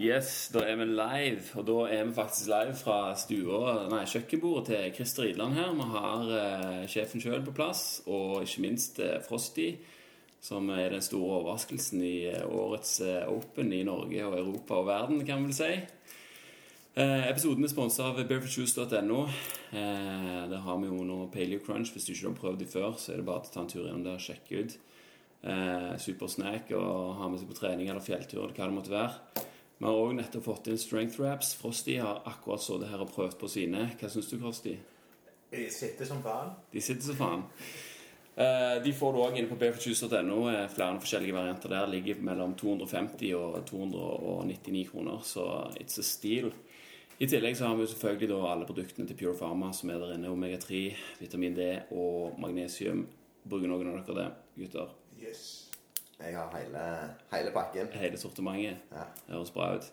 Yes, da er vi live. Og da er vi faktisk live fra stua, nei, kjøkkenbordet til Christer Idland her. Vi har eh, sjefen sjøl på plass, og ikke minst eh, Frosty, som er den store overraskelsen i eh, årets eh, Open i Norge og Europa og verden, kan vi vel si. Eh, episoden er sponsa av barefootjuice.no. Eh, der har vi jo noe Paleo Crunch. Hvis du ikke har prøvd det før, så er det bare å ta en tur innom der og sjekke ut. Eh, Supersnack og ha med seg på trening eller fjelltur eller hva det måtte være. Vi har òg nettopp fått inn strength wraps. Frosty har akkurat så det her og prøvd på sine. Hva syns du, Frosty? De sitter som faen. De sitter som faen. Eh, De får du òg inne på barefootjuice.no. eh, Flere forskjellige varianter der. Ligger mellom 250 og 299 kroner, så it's a steal. I tillegg så har vi selvfølgelig alle produktene til Pure Pharma som er der inne. Omega-3, vitamin D og magnesium. Bruker noen av dere det, gutter? Yes. Jeg har hele, hele pakken. Hele sortimentet. Ja. Høres bra ut.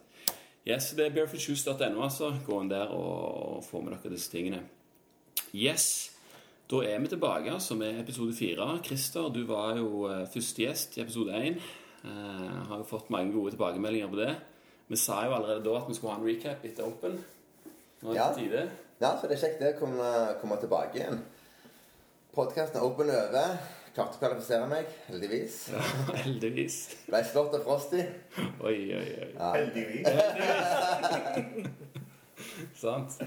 Yes, det er barefootjuice.no, altså. Gå inn der og få med dere disse tingene. Yes. Da er vi tilbake altså med episode fire. Christer, du var jo eh, første gjest i episode én. Uh, har jo fått mange gode tilbakemeldinger på det. Vi sa jo allerede da at vi skulle ha en recap etter Open. Nå er det Ja. tide. Ja, så det er kjekt det å komme, komme tilbake igjen. Podkasten er open over. Klarte å kvalifisere meg, heldigvis. Ja, heldigvis. Ble slått av Frosty. Oi, oi, oi. Ja. Heldigvis. Sant?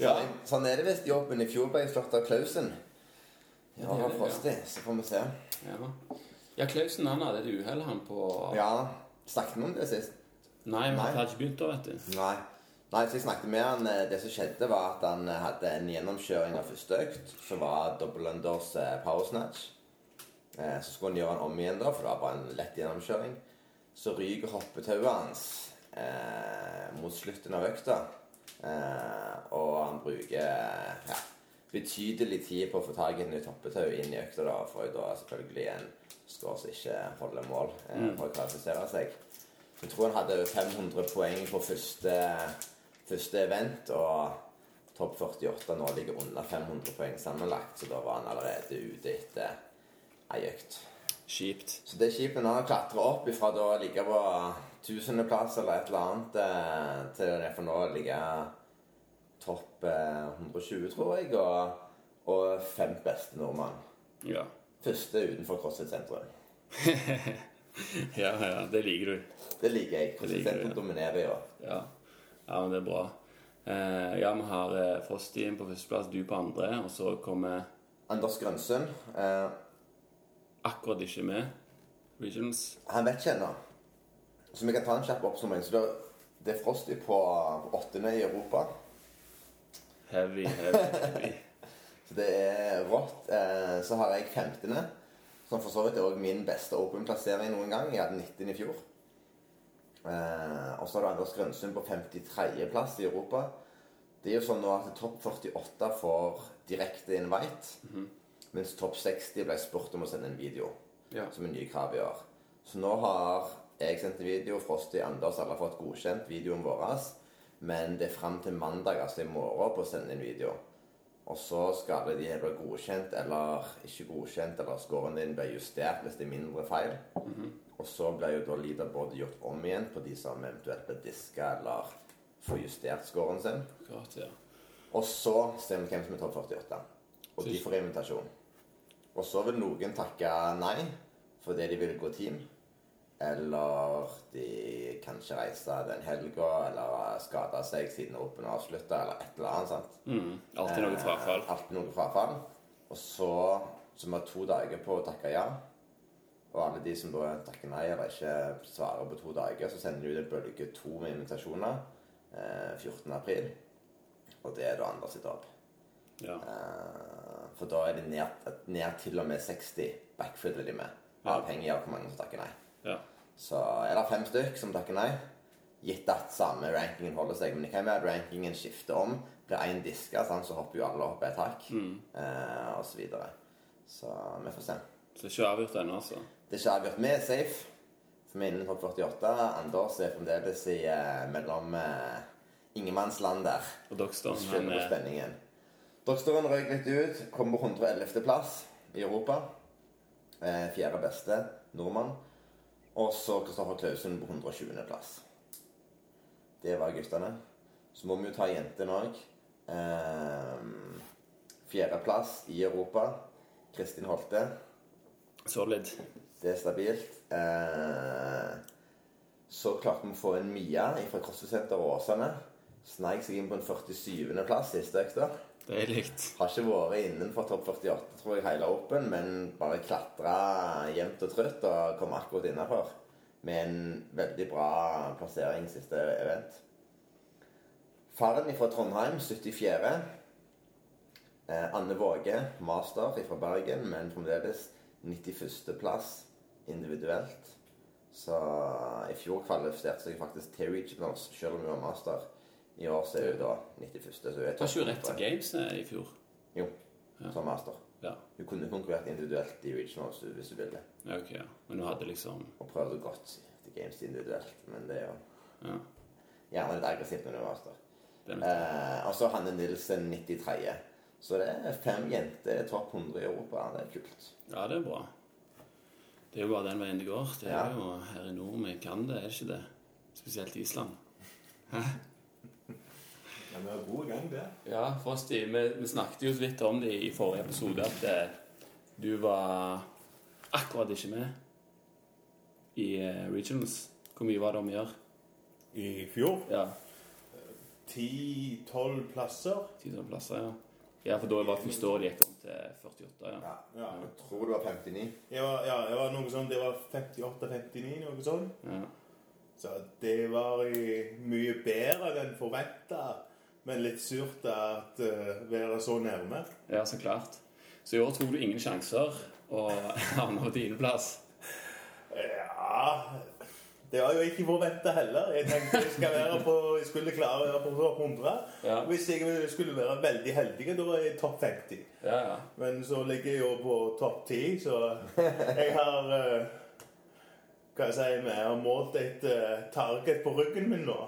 Ja. Sånn er det visst i Open. I fjor ble slått av Klausen. Ja, det det, Frosty. Så får vi se. Ja. ja, Klausen han hadde et uhell, han på Ja, snakket vi om det sist? Nei, han hadde ikke begynt da, vet du. Nei. Nei, så jeg snakket med han. eh, Det som skjedde, var at han eh, hadde en gjennomkjøring av første økt, som var double unders eh, power snatch. Eh, Så skulle han gjøre den om igjen, da, for det var bare en lett gjennomkjøring. Så ryker hoppetauet hans eh, mot slutten av økta. Eh, og han bruker ja, betydelig tid på å få tak i et nytt hoppetau inn i økta, da, for da selvfølgelig en score som ikke holder mål eh, for å kvalifisere seg. Jeg tror han hadde 500 poeng på første, første event, og topp 48 nå ligger under 500 poeng sammenlagt, så da var han allerede ute etter ei økt. Kjipt. Så det er kjipt når han klatrer opp ifra da å ligge på tusendeplass eller et eller annet, eh, til det for nå å ligge topp eh, 120, tror jeg, og, og fem beste nordmann. Ja. Første utenfor CrossFit sentrum. ja, ja, det liker du. Det liker jeg. CrossFit-senteret sentrum ja. dominerer jo. Ja, ja men det er bra. Eh, ja, vi har eh, Frosty på førsteplass, du på andre, og så kommer Anders Grønsund. Eh, akkurat ikke med. Regions. Han vet ikke ennå. Så vi kan ta en kjapp oppsummering. Så det, er Frosty på åttende i Europa. Heavy, heavy, heavy. Så det er rått. Eh, så har jeg 15., som for så vidt er også min beste Open-plassering noen gang. Jeg hadde 19 i fjor. Eh, og så har du Anders Grønsund på 53.-plass i Europa. Det er jo sånn nå at topp 48 får direkte invite, mens topp 60 ble spurt om å sende en video. Ja. Som er nye krav i år. Så nå har jeg sendt en video, Frosty Anders alle har fått godkjent videoen vår. Men det er fram til mandag, altså i morgen, på å sende en video. Og så skal det de bli godkjent eller ikke godkjent, eller scoren din blir justert hvis det er mindre feil. Og så blir jo da leaderboardet gjort om igjen på de som eventuelt blir diska eller får justert scoren sin. Akkurat, ja. Og så ser vi hvem som er topp 48. Og de får invitasjon. Og så vil noen takke nei fordi de vil gå team. Eller de kan ikke reise den helga, eller skade seg siden Open er avslutta, eller et eller annet. sant? Mm, alltid noe frafall. Eh, alltid noe frafall. Og så, så vi har to dager på å takke ja. Og alle de som da takker nei eller ikke svarer på to dager, så sender de ut en bølge to med invitasjoner eh, 14. april. Og det er da andre sitt håp. Ja. Eh, for da er det ned, ned til og med 60 backfiller de med. Avhengig av hvor mange som takker nei. ja. Så er det fem stykk som takker nei. Gitt at samme rankingen holder seg. Men det kan være at rankingen skifter om. Blir én diska, sånn, så hopper jo alle opp et hakk. Eh, og så videre. Så vi får se. Så det er ikke avgjort ennå, altså. Det er ikke avgjort. Vi er safe. For vi er innen topp 48. Anders er fremdeles i eh, mellom eh, ingenmannsland der. Og Dogston, Så han er Doktoren røyk litt ut. Kom på 111. plass i Europa. Eh, fjerde beste nordmann. Og så Kristoffer Klausen på 120. plass. Det var guttene. Så må vi jo ta jentene òg. Eh, Fjerdeplass i Europa. Kristin Holte. Solid. Det er stabilt. Eh, så klarte vi å få en Mia fra CrossFit-senteret Åsane. Sneik seg inn på en 47.-plass siste økta. Deilig. Har ikke vært innenfor topp 48 tror jeg hele Open, men bare klatra jevnt og trøtt og kom akkurat innafor. Med en veldig bra plassering siste event. Faren fra Trondheim, 74. Eh, Anne Våge, master fra Bergen, men fremdeles 91.-plass individuelt. Så i fjor kvalifiserte jeg faktisk til regionals, selv om hun var master. I år så er hun da 91. Så hun er Var ikke hun rett til Games eh, i fjor? Jo, Ja. som master. Ja. Hun kunne konkurrert individuelt i regionals hvis hun ville. ja ok, ja. Men hun hadde liksom Og prøvde godt til games individuelt, men det er jo Ja. gjerne litt aggressivt når du er master. Er Eh, og så Hanne Nilsen 93. Så det er fem jenter topp 100 i Europa. Det er kult. ja, det er bra. Det er jo bare den veien det går. Det er Ja. jo her i nord vi kan det, er det ikke det? Spesielt Island. Ja, vi er gode i gang der. Ja, Frosty, vi, vi snakket jo så vidt om det i forrige episode, at eh, du var akkurat ikke med i eh, Regions. Hvor mye var det om å gjøre? I fjor Ja, 10-12 plasser. ti plasser, ja. Ja, for da var det første året de gikk om til 48, ja. Ja. Ja, Jeg tror det var 59. jeg var, ja, jeg var noe sånn, det var 58-59, noe sånt. ja. Så det var mye bedre enn forventa. Men litt surt at uh, være så nærme. Ja, så klart. Så i år tok du ingen sjanser og havna på plass Ja Det var jo ikke forventa heller. Jeg tenkte jeg, skal være på, jeg skulle klare å være på topp 100. Ja. Hvis jeg skulle være veldig heldig, da er jeg topp 50. Ja, ja. Men så ligger jeg jo på topp 10, så jeg har uh, Hva jeg si vi? Jeg har målt et uh, target på ryggen min nå.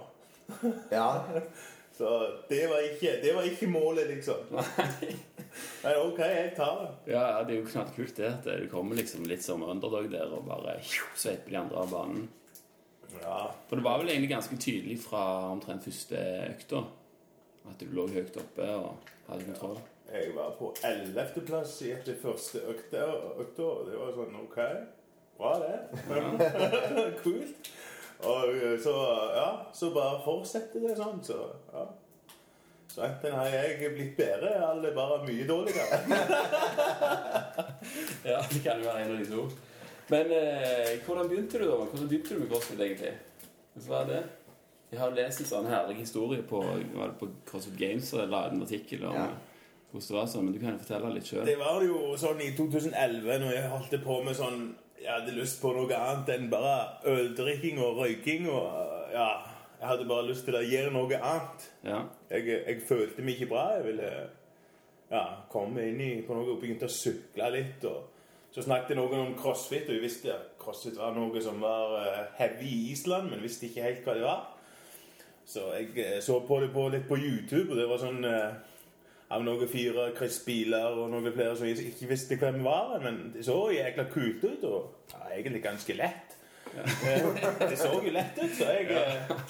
Ja. Så det var ikke, det var ikke målet, liksom. Nei. Men OK, jeg tar det. Ja, ja, det er jo knallkult det. at Du kommer liksom litt som underdog der og bare sveiper de andre av banen. Ja. For det var vel egentlig ganske tydelig fra omtrent første økta at du lå høyt oppe og hadde kontroll. Jeg var på 11. plass i etter første økta, og det var sånn OK. Bra, det. Kult. Og eh, så ja, så bare fortsetter det sånn, så ja. Så enten har jeg blitt bedre, eller bare mye dårligere. Ja, det kan jo være en av de to. Men eh, hvordan begynte du da? Hvordan begynte du med CrossFit egentlig? Hva er det? Jeg har lest en sånn herlig historie på, var det på CrossFit Games og la en artikkel om Ja. hvordan det var sånn, men du kan jo fortelle litt sjøl. Det var jo sånn i 2011, når jeg holdt på med sånn Jeg hadde lyst på noe annet enn bare øldrikking og røyking. og ja, Jeg hadde bare lyst til å gjøre noe annet. Ja. Jeg, jeg følte meg ikke bra. Jeg ville ja, komme inn i på noe og begynte å sykle litt. og Så snakket noen om crossfit, og jeg visste at crossfit var noe som var eh, heavy i Island, men visste ikke helt hva det var. Så jeg eh, så på det på, litt på YouTube, og det var sånn eh, av noen fire Chris Biler og noen flere som ikke visste hvem var. Men det så jækla kult ut, og ja, egentlig ganske lett. Eh, det så jo lett ut, så jeg ja,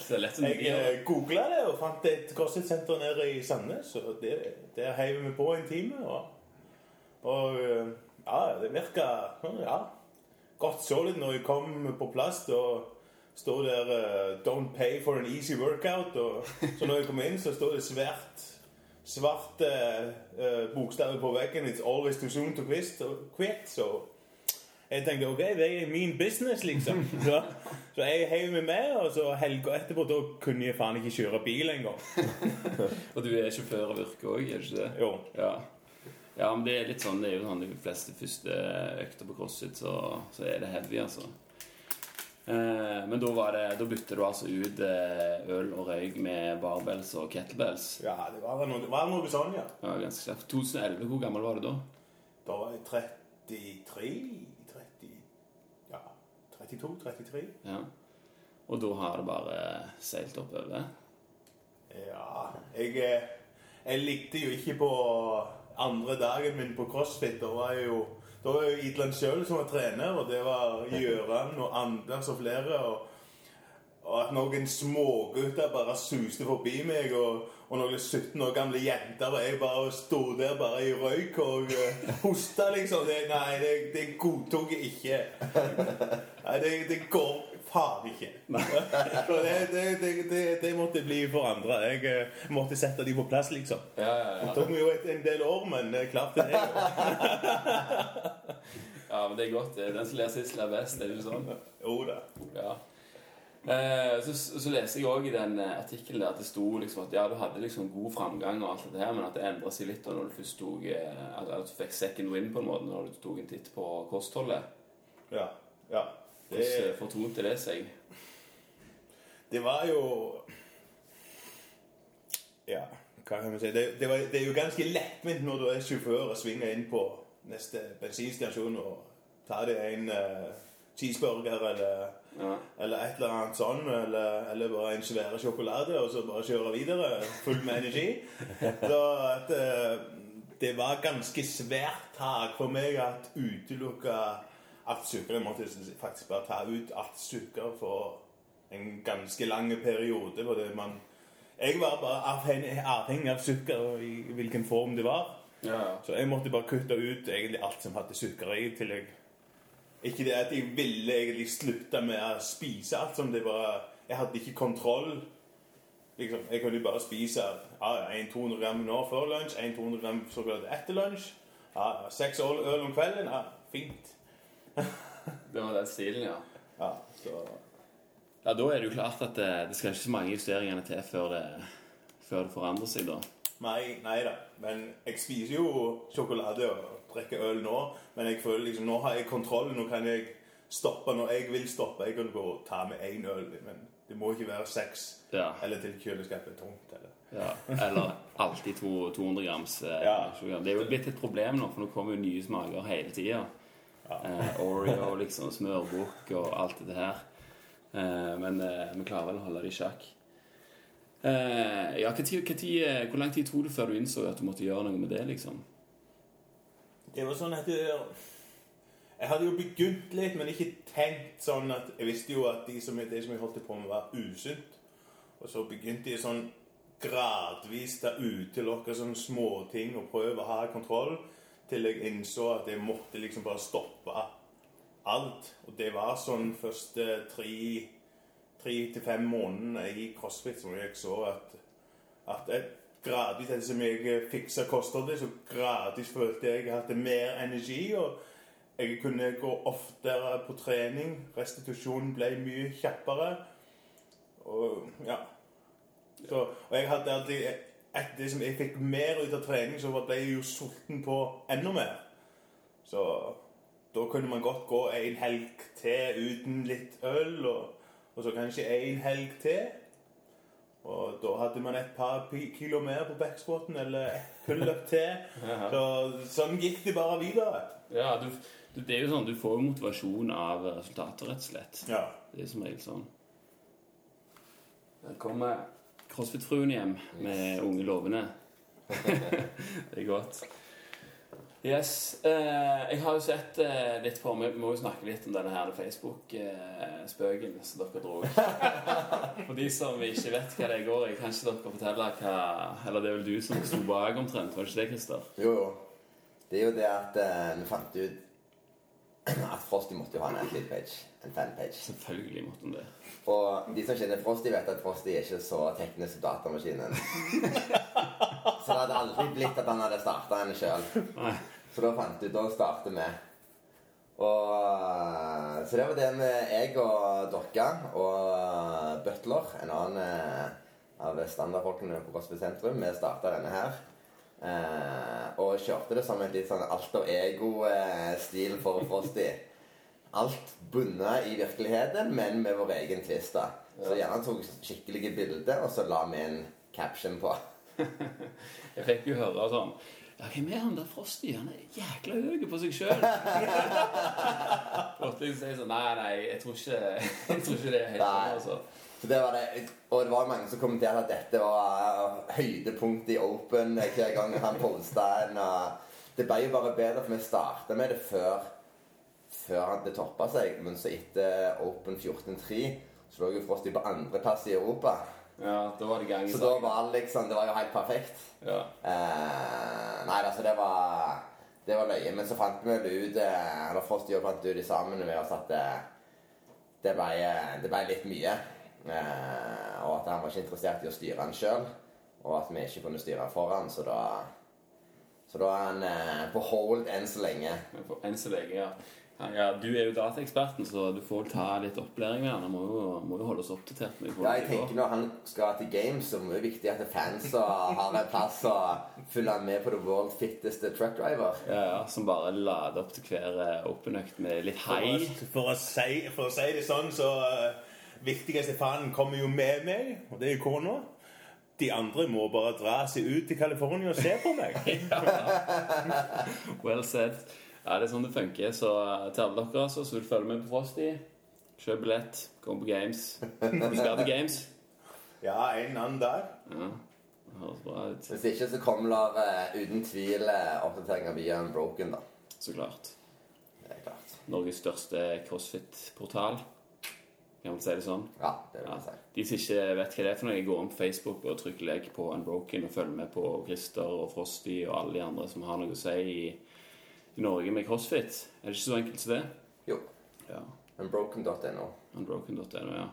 det jeg eh, googla det og fant et crossfit-senter nede i Sandnes. Og det, der heiv vi på en time. Og, og eh, ja, det virka ja, godt solid når jeg kom på plass. Og står der eh, 'Don't pay for an easy workout'. Og, så når jeg kom inn, så står det svært svart uh, bokstaver på veggen 'It's always too soon to quit så jeg tenkte ok, det er min business, liksom. Så, så jeg heiv meg med, og så helga etterpå da kunne jeg faen ikke kjøre bil engang. Og du er sjåfør av yrke òg, er du ikke det? Jo. Ja. ja, men det er litt sånn, det er jo sånn de fleste første økter på CrossFit, så, så er det heavy, altså. Eh, men da, var det, da bytter du altså ut eh, øl og røyk med barbells og kettlebells. Ja, det var noe, det var noe sånn, ja. Ja, ganske sterkt. 2011, hvor gammel var du da? Da var jeg 33 30, Ja, 32-33. Ja. Og da har det bare seilt oppover? Ja, jeg, eh, jeg likte jo ikke på andre dagen min på CrossFit. Da var jeg jo da var jo Idland sjøl som var trener, og det var Gjøran og Anders og flere. og og at noen smågutter bare suste forbi meg, og, og noen 17 år gamle jenter og jeg bare sto der bare i røyk og uh, hosta, liksom. Det, nei, det, det godtok jeg ikke. Nei, det, det går faen ikke. Det, det, det, det, det måtte bli forandra. Jeg eh, måtte sette de på plass, liksom. Ja, ja, Det tok jo et, en del år, men jeg klarte det. ja, men det er godt. Den som leser sist, ler best. Er det sånn? Jo da. Ja. Eh, så, så leste jeg òg i den eh, artikkelen at det sto liksom at ja, du hadde liksom god framgang, og alt det her, men at det endra seg litt når du først tok eh, at du fikk second win på en måte når du tok en titt på kostholdet. Ja. ja. Hvordan fortonte det seg? det var jo Ja, hva kan man si? Det, det, var, det er jo ganske lettvint når du er sjåfør og svinger inn på neste bensinstasjon og tar deg en uh, cheeseburger eller, Ja. eller et eller annet sånn, eller, eller bare en svære sjokolade, og så bare kjøre videre full med energi. Så at uh, det var ganske svært tak for meg at utelukka alt sukker. Jeg måtte faktisk bare ta ut alt sukker for en ganske lang periode. Fordi man Jeg var bare avhengig, avhengig av sukker i hvilken form det var. Ja. Så jeg måtte bare kutte ut egentlig alt som hadde sukker i. til jeg Ikke det at jeg ville egentlig slutte med å spise alt som det var Jeg hadde ikke kontroll. Liksom, jeg kunne bare spise ah, ja, 200 gram nå før lunsj, 1-200 gram såkalt etter lunsj. Ah, Seks øl om kvelden. Ah, fint. Det var den stilen, ja. Ja, så Ja, Da er det jo klart at det, det skal ikke så mange justeringene til før det, før det forandrer seg, da. Nei, nei da. Men jeg spiser jo sjokolade og drikker øl nå. Men jeg føler liksom, nå har jeg kontroll. Nå kan jeg stoppe når jeg vil stoppe. Jeg kan gå og ta med én øl, men det må ikke være seks. Ja. Eller til kjøleskapet er tomt. Eller. ja. Eller alltid to, 200 grams eh, Ja. Det er jo blitt et problem nå, for nå kommer jo nye smaker hele tida. Eh, Oreo, liksom, smørbukk og alt det her. Eh, men eh, vi klarer vel å holde det i sjakk. Eh, ja, hva tid, hva tid, eh, Hvor lang tid tok det før du innså at du måtte gjøre noe med det? liksom? Det var sånn at det, Jeg hadde jo begynt litt, men ikke tenkt sånn at Jeg visste jo at de som, det som jeg holdt på med, var usunt. Og så begynte jeg sånn gradvis å utelukke sånne småting og prøve å ha kontroll, til jeg innså at jeg måtte liksom bare stoppe alt. Og det var sånn første tre, tre til fem månedene i CrossFit som jeg så at, at jeg gradvis etter som jeg fiksa kostholdet, så gradvis følte jeg at jeg hadde mer energi. og jeg kunne gå oftere på trening. Restitusjonen ble mye kjappere. Og ja. Så, og jeg hadde alltid Etter det som jeg fikk mer ut av trening, så ble jeg jo sulten på enda mer. Så da kunne man godt gå en helg til uten litt øl, og, og så kanskje en helg til. Og da hadde man et par kilo mer på backspoten eller et pullup til. Så, sånn gikk det bare videre. Ja, du, du, det er jo sånn, du får jo motivasjon av resultater, rett og slett. Ja. Det er som regel sånn. Der kommer CrossFit-fruen hjem med unge lovende. det er godt. Yes. Eh, jeg har jo sett eh, litt på Vi må jo snakke litt om denne her Facebook-spøken som dere dro. For de som ikke vet hva det går i, kan ikke dere fortelle hva Eller det er vel du som sto bak omtrent, var det ikke det, Christer? Jo, jo. Det er jo det at eh, vi fant ut at Frosty måtte jo ha en athlete-page. En fanpage. Selvfølgelig måtte han det. Og de som kjenner Frosty, vet at Frosty er ikke så teknisk som datamaskinen. Så det hadde aldri blitt at han hadde starta henne sjøl. Så da fant du ut å starte med. Og, eh, så det var det med jeg og Dokka og eh, Butler, en annen eh, av standardfolkene på CrossFit sentrum. Vi starta denne her. Eh, og kjørte det som et litt sånn alter ego-stil for Frosty. Alt bundet i virkeligheten, men med vår egen twist. da. Så gjerne tok skikkelige bilder, og så la vi en caption på. Jeg fikk jo høre sånn Ja, hvem er han der Frosty? Han er jækla høy på seg sjøl. Måtte jeg si sånn Nei, nei, jeg tror ikke, jeg tror ikke det er helt sånn. Altså. Så det var det, Og det var mange som kommenterte at dette var uh, høydepunktet i Open eh, hver gang han posta en. og det ble jo bare bedre, for vi starta med det før, før det toppa seg. Men så etter Open 14.3 Så lå jo Frosty på andreplass i Europa. Ja, da var det gang i Så da var det liksom Det var jo helt perfekt. Ja. Eh, nei, altså, det var Det var løye. Men så fant vi det ut eh, Eller Frosty og fant ut i sammen med oss at det, det, ble, det ble litt mye. Eh, og at han var ikke interessert i å styre han sjøl. Og at vi ikke kunne styre for han så da Så da er han eh, på hold enn så lenge. Men Enn så lenge, ja. ja. Ja, Du er jo dataeksperten, så du får ta litt opplæring med han. Han må jo, må jo holde oss oppdatert. med Ja, jeg tenker Når han skal til games, så er det viktig at fans har en plass og følger med på the world fitteste truck driver. Ja, ja, Som bare lader opp til hver eh, open-økt med litt For, hei. å, for, å si, for å si det sånn, så uh, viktigste fanen kommer jo med meg, og det er jo kona. De andre må bare dra seg ut til California og se på meg. Well said. Ja, det er sånn det funker. Så eh, til alle dere altså, som vil følge med på Frosty, kjøp billett, kom på Games. Du skal til Games? Ja, en annen dag. Ja, høres bra ut. Hvis ikke så kommer der uh, uten tvil eh, oppdateringer via Unbroken, da. Så klart. Det er klart. Norges største crossfit-portal. Kan man si det sånn? Ja, det vil Ja. jeg si. De som ikke vet hva det er for noe, går inn på Facebook og trykker legg på Unbroken og følger med på Christer og Frosty og alle de andre som har noe å si i, i Norge med crossfit. Er det ikke så enkelt som det? Jo. Ja. Unbroken.no. Unbroken.no, ja.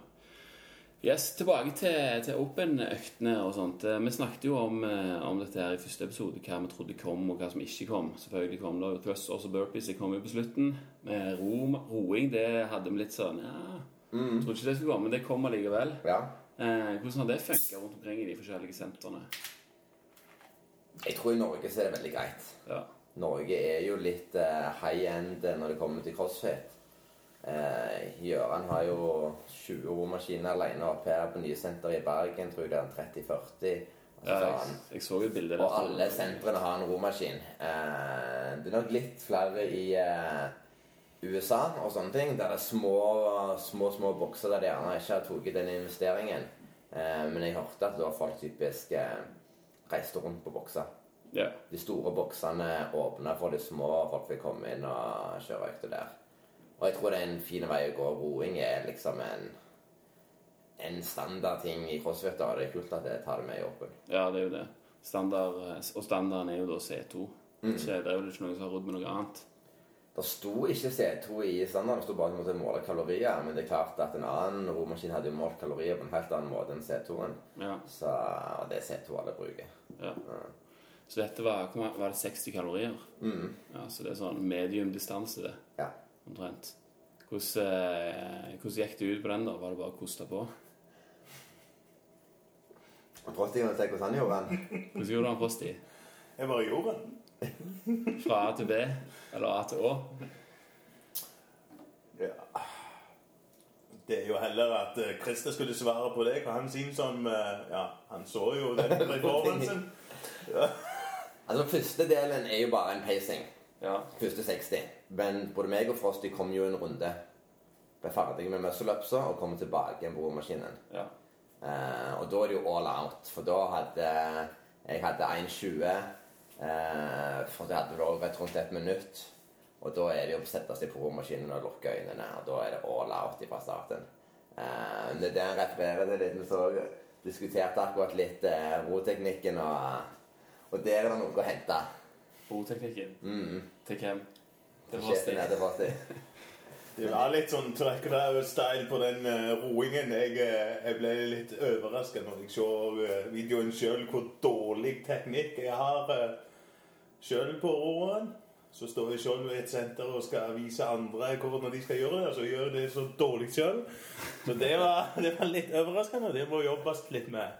Yes, tilbake til, til Open-øktene og sånt. Eh, Vi snakket jo om, eh, om dette her i første episode, hva vi trodde kom, og hva som ikke kom. Selvfølgelig kom det thrusters og burpees, det kom jo på slutten. Med ro, roing, det hadde vi litt sånn Ja, Mm. Tror ikke det skulle gå, men det kommer likevel. Ja. Eh, hvordan har det funka rundt omkring i de forskjellige sentrene? Jeg tror i Norge så er det veldig greit. Ja. Norge er jo litt eh, high end når det kommer til crossfit. Eh, Gjøran har jo 20 romaskiner alene oppe her på nye senter i Bergen. Tror jeg det er 30-40. Ja jeg, jeg så et bilde Og alle sentrene har en romaskin. Eh, det er nok litt flere i eh, USA og sånne ting, der det er små, små, små bokser der de gjerne ikke har tatt den investeringen. Eh, men jeg hørte at det var folk typisk eh, reiste rundt på bokser. Ja. De store boksene åpna for de små, folk fikk komme inn og kjøre økter der. Og jeg tror det er en fin vei å gå. Roing er liksom en en standardting i crossfit. Og Det er kult at jeg tar det med i åpen. ja, det er jo det. Standard, eh, og standarden er jo da C2. Mm. Ikke, det er jo ikke noen som har rodd med noe annet. Det sto ikke C2 i standarden, det sto bare at du måtte måle kalorier. Men det er klart at en annen romaskin hadde jo målt kalorier på en helt annen måte enn C2-en. Ja, Så det er C2 alle bruker. ja. Så dette var, var det 60 kalorier? Mm. Ja, Så det er sånn medium distanse, det. Ja. Omtrent. Hvordan, eh, hvordan gikk det ut på den, da? Var det bare å koste på? Prosti, hvordan han gjorde den. Hvordan gjorde han Prosti? Jeg bare gjorde det. Fra A til B? Eller A til Å? Ja. Det er jo heller at eh, Christer skulle svare på det. Hva han sier som eh, Ja, han så jo den performancen. Altså, første delen er jo bare en pacing. Ja. Første 60. Men både meg og Frosty kom jo en runde. Ble ferdig med muscle-upsa og kom tilbake igjen på romaskinen. ja. Uh, og da er det jo all out. For da hadde jeg hadde 1,20. Eh, for jeg hadde vel vært rundt et minutt. Og da er det jo å sette seg på romaskinen og lukke øynene. Og da er det all out fra starten. Eh, det er det han refererer til litt. Vi så diskuterte akkurat litt eh, roteknikken, og, og der er det noe å hente. Roteknikken. Mm. Til hvem? Til Frosty. Det var litt sånn tracker-style på den uh, roingen. Jeg, uh, jeg ble litt overraska når jeg så uh, videoen sjøl, hvor dårlig teknikk jeg har uh, sjøl på roeren. Så står jeg sjøl ved et senter og skal vise andre hvordan de skal gjøre det. Og så gjør jeg det så dårlig sjøl. Så det var, det var litt overraskende. Det må jobbes litt med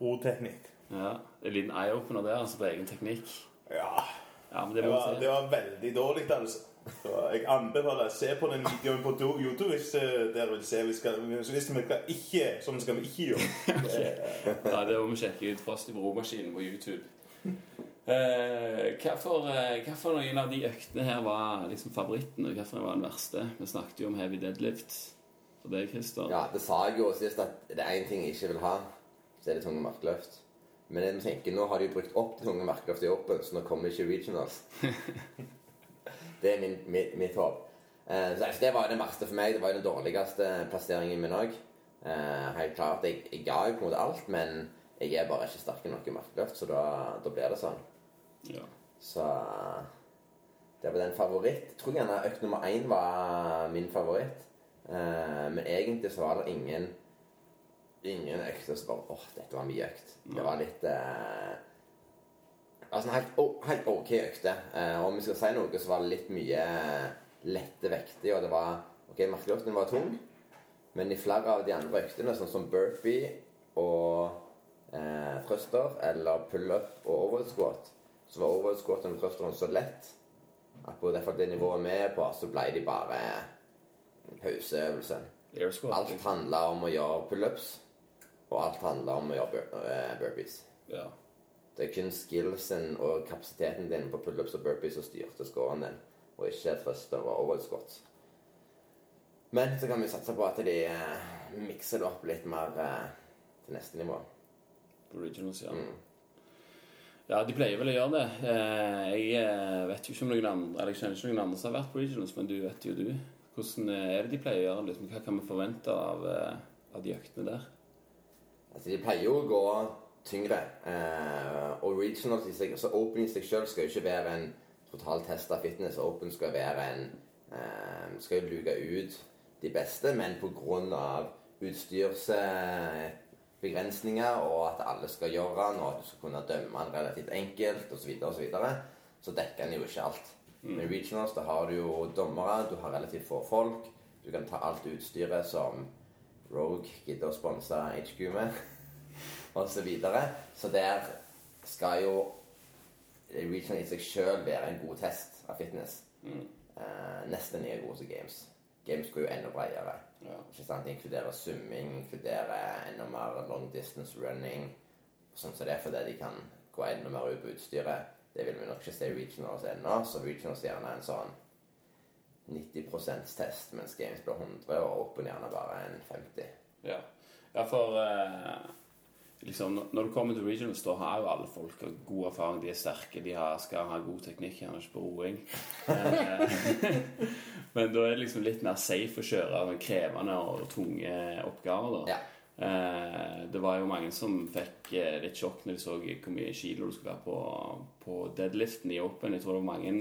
roteknikk. Ja. En liten eye-opener der, altså på egen teknikk. Ja, Ja, men det det var, det var veldig dårlig, altså. Så jeg anbefaler å se på den videoen på YouTube hvis eh, dere vil se. Vi skal, hvis vi skal ikke, sånn skal vi ikke gjøre. Nei, det må vi sjekke ut fast i romaskinen på YouTube. Eh, Hvorfor eh, hvorfor noen av de øktene her var liksom favoritten, og hvorfor var den verste? Vi snakket jo om heavy deadlift for deg, Christer. Ja, det sa jeg jo sist at det er én ting jeg ikke vil ha, så er det tunge markløft. Men jeg tenker, nå har de brukt opp det tunge markløftet i Open, så nå kommer ikke regionals. det er min, mitt, mitt håp. Eh, så det var jo det verste for meg. Det var jo den dårligste plasseringen min òg. Eh, helt klart, jeg, jeg ga jo på en måte alt, men jeg er bare ikke sterk nok i markløft, så da, da blir det sånn. Ja. Så det var den favoritt. Jeg tror gjerne økt nummer én var min favoritt. Eh, men egentlig så var det ingen ingen økter som bare åh, dette var mye økt. Det var litt eh, Altså en helt, oh, helt OK økte. Eh, om vi skal si noe, så var det litt mye lette vekter. Og det var OK, markeløften var tung, men i flere av de andre øktene, sånn som burpee og eh, thruster eller pull-up og overhead squat, så var med og så lett at på derfor det nivået vi er på, så ble de bare pauseøvelsen. Alt handla om å gjøre pullups, og alt handla om å gjøre bur eh, burpees. Ja. Det er kun skillsen og kapasiteten din på pullups og burpees som styrte scoren din, og ikke trøster og overhead. Men så kan vi satse på at de eh, mikser det opp litt mer eh, til neste nivå. Originals, ja. Mm. Ja, de pleier vel å gjøre det. Eh, Jeg eh, vet jo ikke om noen andre Eller jeg kjenner ikke noen andre som har vært på Regionals, men du vet jo du. Hvordan eh, er det de pleier å gjøre? det? hva kan vi forvente av, av de øktene der? Altså, de pleier jo å gå tyngre. Og regionals i seg, så Open i seg selv skal jo ikke være en total test av fitness. Open skal være en Skal jo luke ut de beste, men pga. Utstyrsbegrensninger og at alle skal gjøre den, og at du skal kunne dømme den relativt enkelt osv., så, og så, videre, så dekker den jo ikke alt. Med regionals da har du jo dommere, du har relativt få folk. Du kan ta alt utstyret som Rogue gidder å sponse HQ med, og så videre. Så der skal jo regional i seg sjøl være en god test av fitness. Eh, nesten like god som games. Games går jo enda bredere. Ja. Ikke sant? Det inkluderer summing, inkluderer enda mer long distance running. Sånn som det er fordi de kan gå enda mer ut på utstyret. Det vil vi nok ikke se i regionals ennå, så regionals gjerne er en sånn 90 %-test, mens games blir 100, og open gjerne bare en 50. Ja, ja for eh, liksom, når- du kommer til regionals, da har jo alle folk god erfaring. De er sterke, de har, skal ha god teknikk, gjerne ikke på roing. Eh, Men da er det liksom litt mer safe å kjøre krevende og tunge oppgaver. da. Ja. Eh, det var jo mange som fikk eh, litt sjokk når de så hvor mye kilo du skulle være på, på deadliften i Open. Jeg tror det var mange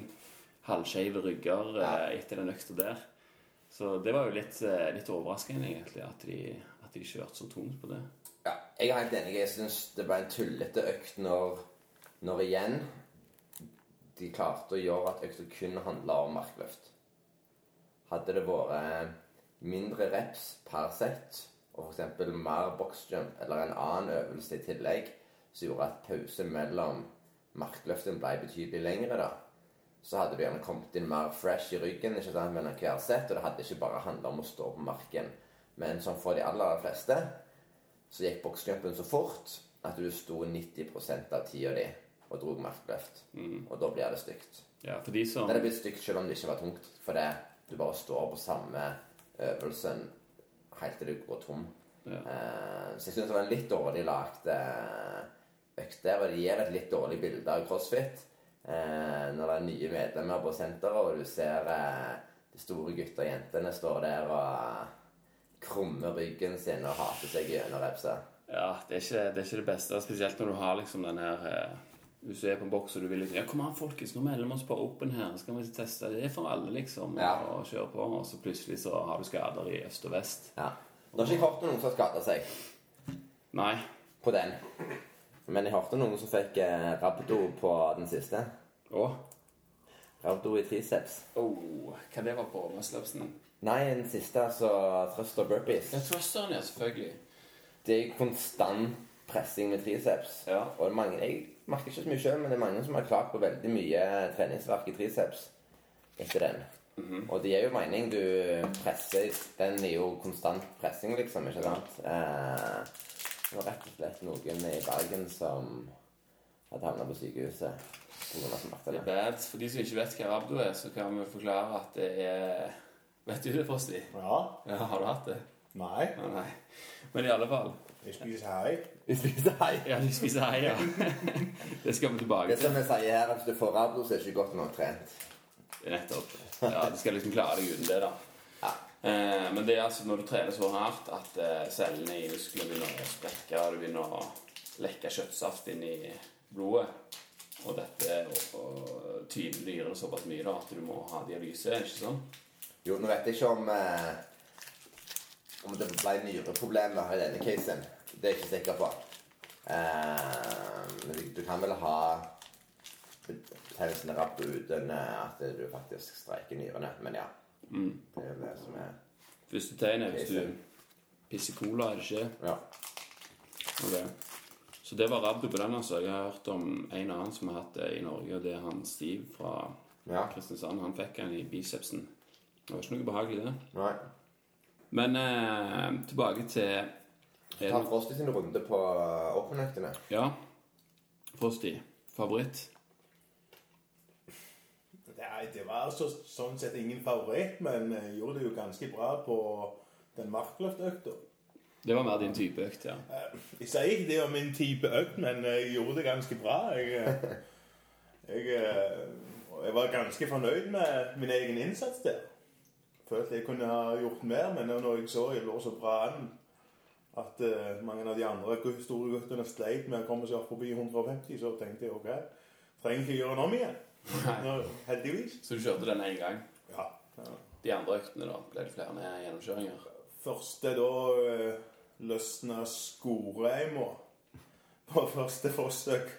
halvskeive rygger eh, etter den økta der. Så det var jo litt, litt overraskende, egentlig, at de, at de kjørte så tungt på det. Ja, jeg er helt enig. Jeg syns det ble en tullete økt når, når igjen de klarte å gjøre at økta kun handla om markløft. Hadde det vært mindre reps per sett og f.eks. mer boxjump eller en annen øvelse i tillegg som gjorde at pausen mellom markløften ble betydelig lengre, da, så hadde du gjerne kommet inn mer fresh i ryggen ikke sant, mellom hver sett, og det hadde ikke bare handla om å stå på marken. Men som for de aller fleste så gikk boksecupen så fort at du sto 90% av tida di og dro markløft. Og da blir det stygt. Ja, for de som Det hadde blitt stygt selv om det ikke var tungt, fordi du bare står på samme øvelsen helt til du går tom. Ja. Eh, så jeg syns det var en litt dårlig lagd eh, økt der, og det gir et litt dårlig bilde av CrossFit. Eh, når det er nye medlemmer på senteret, og du ser eh, de store gutta og jentene står der og krummer ryggen sin og hater seg gjennom repset. Ja, det er, ikke, det er ikke det beste, spesielt når du har liksom den her eh, Hvis du er på en boks og du vil liksom Ja, kom an, folkens, nå melder vi oss på Open her, så kan vi teste. Det er for alle, liksom, Ja. å kjøre på. Og så plutselig så har du skader i øst og vest. Ja. Nå har ikke jeg hørt noen som har skada seg Nei. på den. Men jeg hørte noen som fikk eh, rabdo på den siste. Å? Rabdo i triceps. Oh, hva det var på muscle-upsen? Nei, den siste, altså thrust og burpees. Ja, thrusteren, ja, selvfølgelig. Det er konstant pressing med triceps. Ja. Og mange, jeg merker ikke så mye selv, men det er mange som har klart på veldig mye treningsverk i triceps etter den. Og det gir jo mening. Du presser Den er jo konstant pressing, liksom. ikke sant? Eh, det var rett og slett noen i Bergen som hadde havna på sykehuset pga. Det er bad. For de som ikke vet hva rabdo er, så kan vi forklare at det er Vet du det, Frosti? Ja. Ja, har du hatt det? Nei. Ja, nei. Men i alle fall Vi spiser hei. Vi spiser hei. Ja, vi spiser hei, ja. Det skal vi tilbake til. Det som vi sier her, at det du får rabdo, så er ikke godt nok trent. Nettopp. Ja, Du skal liksom klare deg uten det, da. Ja. Eh, men det er altså når du trener så hardt at eh, cellene i musklene begynner å sprekke, og det begynner å lekke kjøttsaft inn i blodet. Og dette og, og tyner dyrene såpass mye da, at du må ha dialyse. ikke sånn? Jo, nå vet jeg ikke om eh, om det ble nyreproblemer i denne casen. Det er jeg ikke sikker på. Eh, men du, kan vel ha betennelsen rapp uten eh, at du faktisk streiker nyrene. Men ja. Mm. Det er det som er Første tegnet hvis du pisser cola, er det ikke? Ja. Okay. Så det var rabbet på den. altså. Jeg har hørt om en annen som har hatt det i Norge, og det er han Stiv fra ja. Kristiansand. Han fikk den i bicepsen. Det var ikke noe behagelig, det. Nei. Men eh, tilbake til Ta Frosty sin runde på åpenøktene. Ja. Frosty. Favoritt? Nei, det var altså sånn sett ingen favoritt, men jeg gjorde det jo ganske bra på den markløftøkta. Det var mer din type økt, ja. Eh, Jeg sier ikke det om min type økt, men jeg gjorde det ganske bra. Jeg, eh, jeg, eh, jeg var ganske fornøyd med min egen innsats der. Følte jeg kunne ha gjort mer, men når jeg så jeg lå så bra an at uh, mange av de andre store guttene sleit med å komme seg opp forbi 150, så tenkte jeg ok, trenger ikke gjøre den om igjen. Nå, heldigvis. Så du kjørte den én gang? Ja. ja. De andre øktene, da? Ble det flere gjennomkjøringer? Første da uh, løsna skoreima på første forsøk.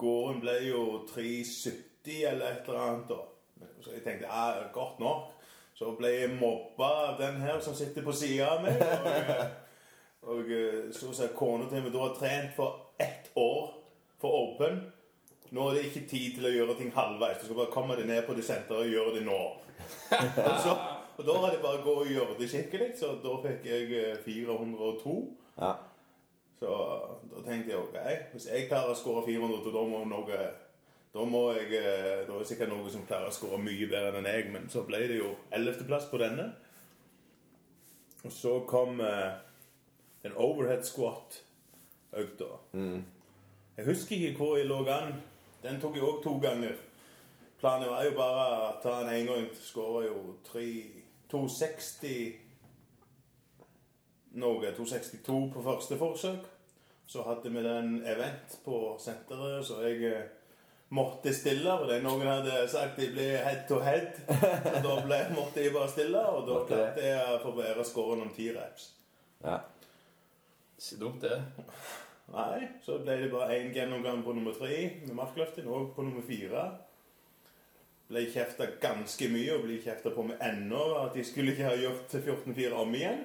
Gården ble jo 3,70 eller et eller annet. da. Så jeg tenkte ja, godt nok. Så ble jeg mobba av den her som sitter på sida av meg. Og, eh, og eh, så sa kona til meg du har trent for ett år for Open. Nå er det ikke tid til å gjøre ting halvveis. Du skal bare komme deg ned på det senteret og gjøre det nå. og, så, og da var det bare å gå og gjøre det skikkelig, så da fikk jeg eh, 402. Ja. Så da tenkte jeg ok, hvis jeg klarer å skåre 400, da må noe da må jeg, eh, da er det sikkert noen som klarer å skåre mye bedre enn jeg, men så ble det jo 11.-plass på denne. Og så kom eh, en overhead squat-økta. Mm. Jeg husker ikke hvor jeg lå an. Den tok jeg òg to ganger. Planen var jo bare å ta den én gang. Skåra jo 3 260 noe. 262 på første forsøk. Så hadde vi den event på senteret, så jeg eh, Stiller. stille. Og det noen hadde sagt de ble head to head. Så da ble, Morte bare stille, og da klarte jeg å forbedre scoren om ti reps. ja. Ikke dumt, det. Nei, så ble det bare én gjennomgang på nummer tre med markløfting, og på nummer fire. Ble kjefta ganske mye, og ble kjefta på med ennå at jeg skulle ikke ha gjort 14-4 om igjen.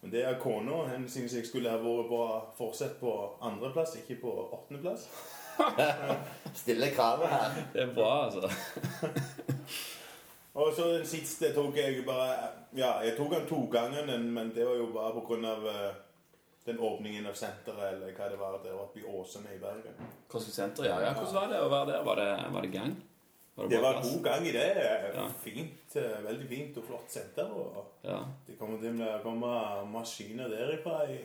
Men det er kona. Hun syns jeg skulle ha vært på fortsett på andreplass, ikke på åttendeplass. Stille kravet her. Det er bra, altså. Og så den siste tok jeg bare Ja, jeg tok den to ganger, men- det var jo bare på grunn av eh, den åpningen av senteret, eller hva det var der oppe i Åsene i Bergen. CrossFit Center, ja. ja. Hvordan var det å være der? Var det, var det gang? Det det, var plass? god gang i det. Ja. Fint, eh, Veldig fint og flott senter. Og Ja. det kommer til å komme maskiner derifra i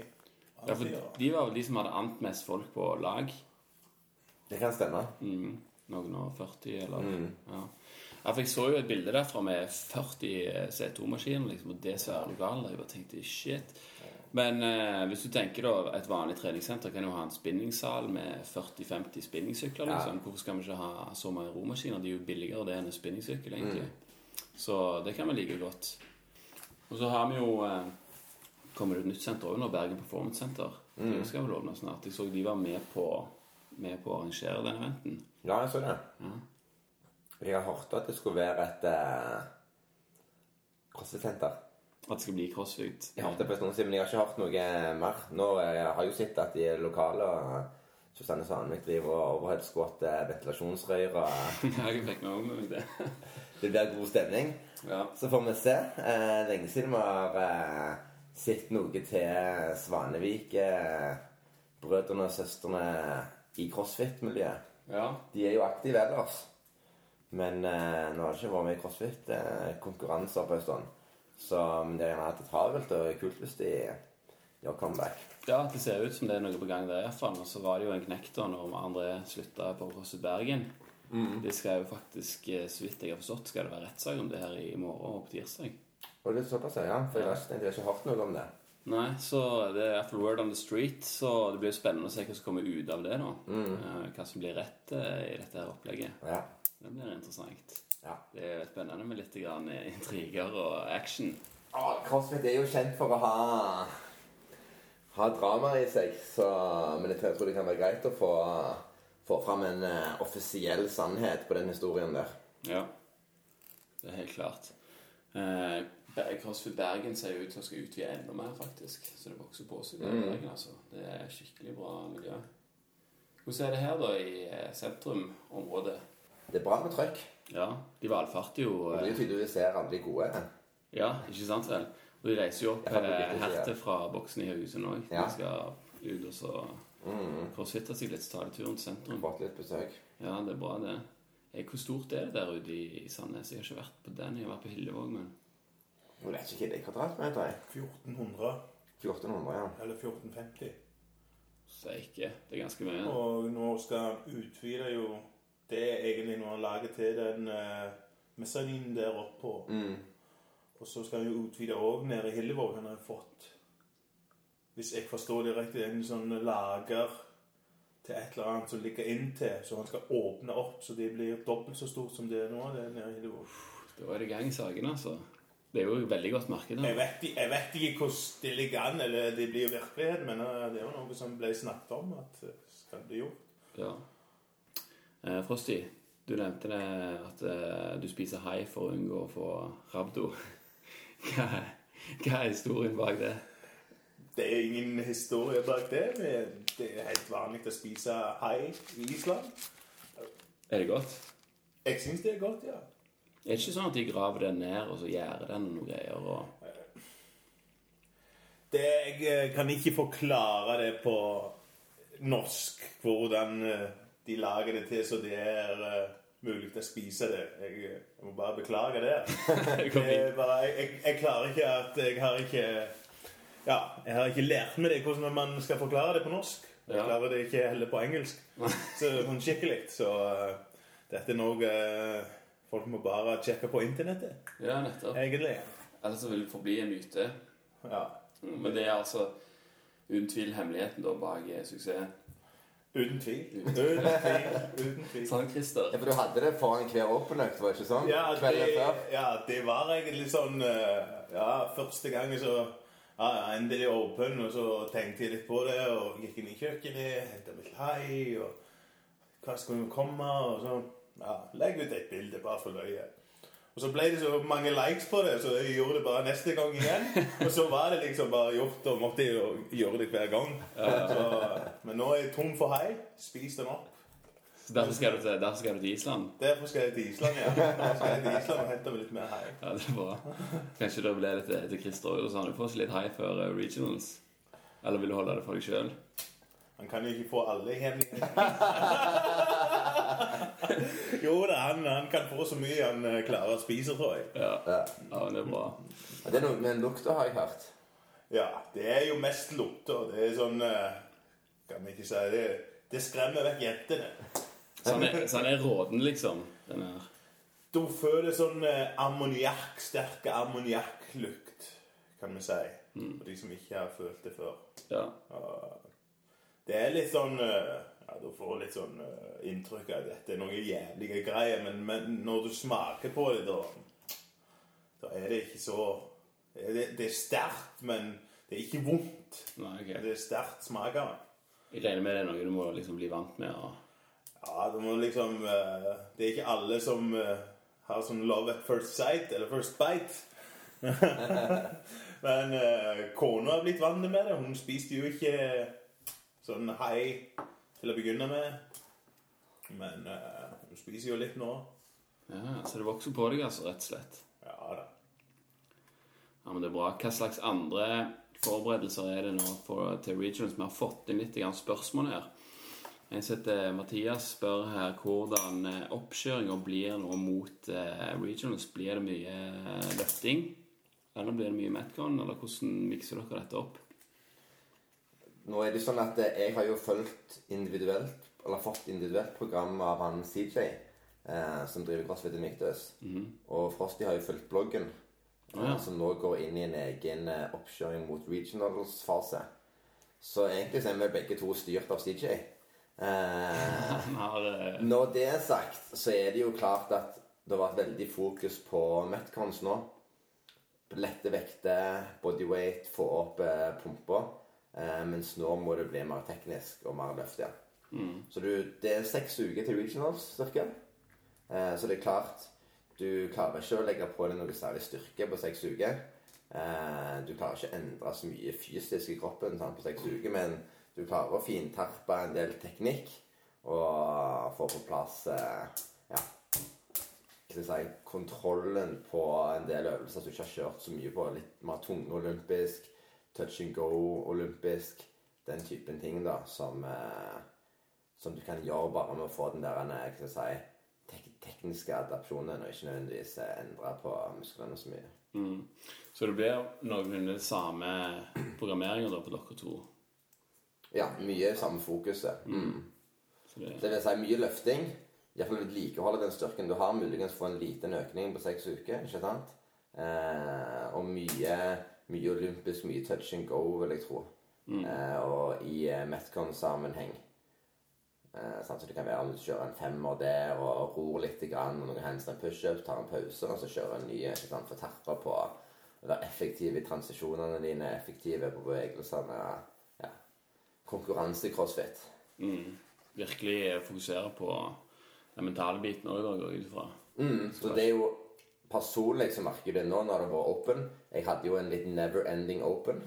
ja, for de var vel de som hadde ant mest folk på lag. Det kan stemme. Mm. Noen og 40, eller Mm. ja. ja. Jeg så jo et bilde derfra med 40 C2-maskiner, liksom, og det svære lokalet. Jeg bare tenkte shit. Men eh, hvis du tenker da, et vanlig treningssenter kan jo ha en spinningsal med 40-50 spinningsykler. Ja. liksom. Hvorfor skal vi ikke ha så mange romaskiner? De er jo billigere det enn en spinningsykkel, egentlig. Så det kan vi like godt. Og så har vi jo eh, kommer det et nytt senter òg nå, Bergen Performance Center. Det skal vel åpne snart. Jeg så de var med på, med på å arrangere den eventen. Ja, jeg så det. Ja. Jeg har hørt at det skulle være et eh, crossfit-senter. At det skal bli crossfit. Jeg hørte det på en stund siden, men jeg har ikke hørt noe mer. Nå eh, jeg har jeg jo sett at de lokale og Susanne Sandvik driver og overhead squat, eh, ventilasjonsrøyr og Ja, jeg fikk med meg det. Det blir god stemning. Ja. Så får vi se. Eh, lenge siden vi har eh, sett noe til Svanevik, eh, brødrene og søstrene i crossfit-miljøet. ja. De er jo aktive ellers. Men eh, nå har det ikke vært med i crossfit-konkurranser på en stund. Så men det har gjerne hatt det travelt og kult hvis de gjør comeback. Ja, det ser ut som det er noe på gang der iallfall. Og så var det jo en knekk da når André slutta på CrossFit Bergen. Det skal jo faktisk, eh, så vidt jeg har forstått, skal det være rettssak om det her i morgen og på tirsdag. Og det er såpass, ja. For jeg resten, de jeg har ikke hørt noe om det. Nei, så det er iallfall word on the street, så det blir jo spennende å se hva som kommer ut av det. da. mm. Hva som blir rett eh, i dette her opplegget. Ja. Det blir interessant. ja. Det er spennende med litt grann intriger og action. Ah, CrossFit er jo kjent for å ha ha drama i seg, så, men jeg tror det kan være greit å få, få fram en uh, offisiell sannhet på den historien der. Ja, det er helt klart. Eh, CrossFit Bergen ser jo ut til å skal utvide enda mer, faktisk. Så det vokser på seg. i Bergen, altså. Det er skikkelig bra miljø. Hvordan er det her, da, i eh, sentrumområdet? Det er bra med trøkk. Ja, de valfarter jo Og det er eh, tydelig vi ser alle de gode. Ja, ikke sant vel? Og de reiser jo opp Ja, eh, hertil fra boksen i Haugesund òg. Ja. De skal ut og så crossfitte seg litt, de turen til sentrum. Fått litt besøk. Ja, det er bra, det. Hvor stort er det der ute i i Sandnes? Jeg har ikke vært på den. Jeg har vært på Hillevåg, men Jeg vet ikke hva det er i kvadratmeter. jeg. 1400 1400, ja. eller 1450. steike. Det er ganske mye. Og nå skal han utvide jo Det er egentlig når han lager til den uh, mezzaninen der oppå. Mm. Og så skal han jo utvide òg nede i Hillevåg. Han har fått Hvis jeg forstår det riktig, en sånn lager til et eller annet som ligger inntil, så han skal åpne opp så det blir dobbelt så stort som det er nå. det er nede i Hillevåg. Da er det gang i sakene, altså. Det er jo et veldig godt marked. Jeg vet, jeg vet ikke hvordan det ligger an, eller det blir virkelighet, men eh, det er jo noe som ble snakket om at eh, skal bli gjort. Ja. Eh, Frosty, du nevnte det at eh, du spiser hai for å unngå å få rabdo. Hva, hva er historien bak det? Det er ingen historie bak det, men det er helt vanlig å spise hai i Island. Er det godt? Jeg syns det er godt, ja. Er det ikke sånn at de graver den ned, og så gjærer den noen greier? og... Det, jeg eh, kan ikke forklare det på norsk, hvordan eh, de lager det til så det er eh, mulig å spise det. Jeg, jeg må bare beklage det. Fint. bare, jeg, jeg klarer ikke at Jeg har ikke Ja, jeg har ikke lært meg det hvordan man skal forklare det på norsk. Jeg Ja. klarer det ikke heller på engelsk. Så sånn skikkelig. Så uh, dette er noe eh, folk må bare sjekke på internettet, Ja, nettopp. egentlig. Ellers så vil det forbli en myte. Ja. Men det er altså uten tvil hemmeligheten da bak suksessen. Uten tvil. Uten tvil. Uten tvil. Sånn, Christer. Ja, For du hadde det foran hver åpenøkt, var det ikke sånn? Ja, det, ja, det var egentlig sånn eh, Ja, første gang så ja, endelig åpen, og så tenkte jeg litt på det, og gikk inn i kjøkkenet, hentet litt hai, og hva skulle komme, og så ja, legg ut et bilde bare for løye. Og så ble det så mange likes på det, så jeg gjorde det bare neste gang igjen. Og så var det liksom bare gjort, og måtte jo gjøre det hver gang. Så, men nå er jeg tom for hai. Spis den opp. Så derfor skal, til, derfor skal du til Island? Derfor skal jeg til Island, ja. Derfor skal jeg til Island og hente meg litt mer hai. Ja, det er bra. Kanskje det ble litt til, til Christer òg, så han får seg litt hai før eh, regionals? Eller vil du holde det for deg sjøl? Han kan jo ikke få alle hemmeligheter. jo da, han, han kan få så mye han eh, klarer å spise, tror jeg. Ja. Ja. ja, men det er bra. Ja, Det er noe med lukta, har jeg hørt. Ja, det er jo mest lukter. Det er sånn eh, Kan vi ikke si det Det skremmer vekk jentene. Så han er, så han er råden, liksom? Den her. Du føler sånn eh, ammoniakk, sterk ammoniakklukt, kan vi si. For de som ikke har følt det før. Ja. Det er litt sånn eh, Ja, du får litt sånn eh, inntrykk av at dette er noe jævlige greier, men, men når du smaker på det, da Da er det ikke så Det, det er sterkt, men det er ikke vondt. Nei, okay. Det er sterkt smak av det. Jeg regner med det er noe du må liksom bli vant med. Og... Ja, du må liksom eh, Det er ikke alle som har sånn love at first sight, eller first bite. Men kona har blitt vant med det. Hun spiste jo ikke sånn hei til å begynne med. Men uh, hun spiser jo litt nå. Ja, Så det vokser på deg, altså, rett og slett. Ja da. Ja, men det er bra. Hva slags andre forberedelser er det nå for, til regions? Vi har fått inn litt spørsmål her. Jeg setter Mathias spør her hvordan eh, oppkjøringa blir nå mot eh, regionals. Blir det mye eh, løfting? Eller blir det mye Metcon? Eller hvordan mikser dere dette opp? Nå er det sånn at eh, jeg har jo fulgt individuelt, eller fått individuelt program av han CJ, eh, som driver CrossFit Invictus. Og Frosty har jo fulgt bloggen. Ja. som nå går inn i en egen eh, oppkjøring mot regionals-fase. Så egentlig så er vi begge to styrt av CJ. Eh, eh, når det er sagt, så er det jo klart at det har vært veldig fokus på Metcons nå. Lette vekter, bodyweight, få opp eh, pumpa. Eh, mens nå må det bli mer teknisk og mer løft igjen. Så du, det er seks uker til regionals cirka. Eh, så det er klart Du klarer ikke å legge på deg noe særlig styrke på seks uker. Eh, du klarer ikke å endre så mye fysisk i kroppen sant, på seks uker, men du klarer å finterpe en del teknikk og få på plass eh, ja, kontrollen på en del øvelser som du ikke har kjørt så mye på. Litt mer tunge olympisk, touch and go olympisk. Den typen ting da, som, eh, som du kan gjøre bare med å få den der eh, hva skal jeg si, tek tekniske adapsjonen, og ikke nødvendigvis eh, endre på musklene så mye. mm. Så det blir noenlunde samme programmeringer da på dere to. Ja, mye samme fokuset. Mm. Så det, Det vil si mye løfting. Iallfall vedlikeholde den styrken du har. Muligens få en liten økning på seks uker. ikke sant? Eh, og mye, mye olympisk, mye touch and go, vil jeg tro. Eh, og i eh, Metcon-sammenheng. Eh, sant? Så det kan være om du kjører en femmer der og ror litt, grann, og noen handstand pushups, tar en pause, og så kjører en ny sånn, sant? for terper på å være effektiv i transisjonene dine, effektive på bevegelsene. Ja. Konkurranse-crossfit. mm, virkelig fokusere på den mentale biten òg, går jeg ut ifra. Mm, så det er jo personlig så merker jeg det nå når det var open. Jeg hadde jo en litt never ending open.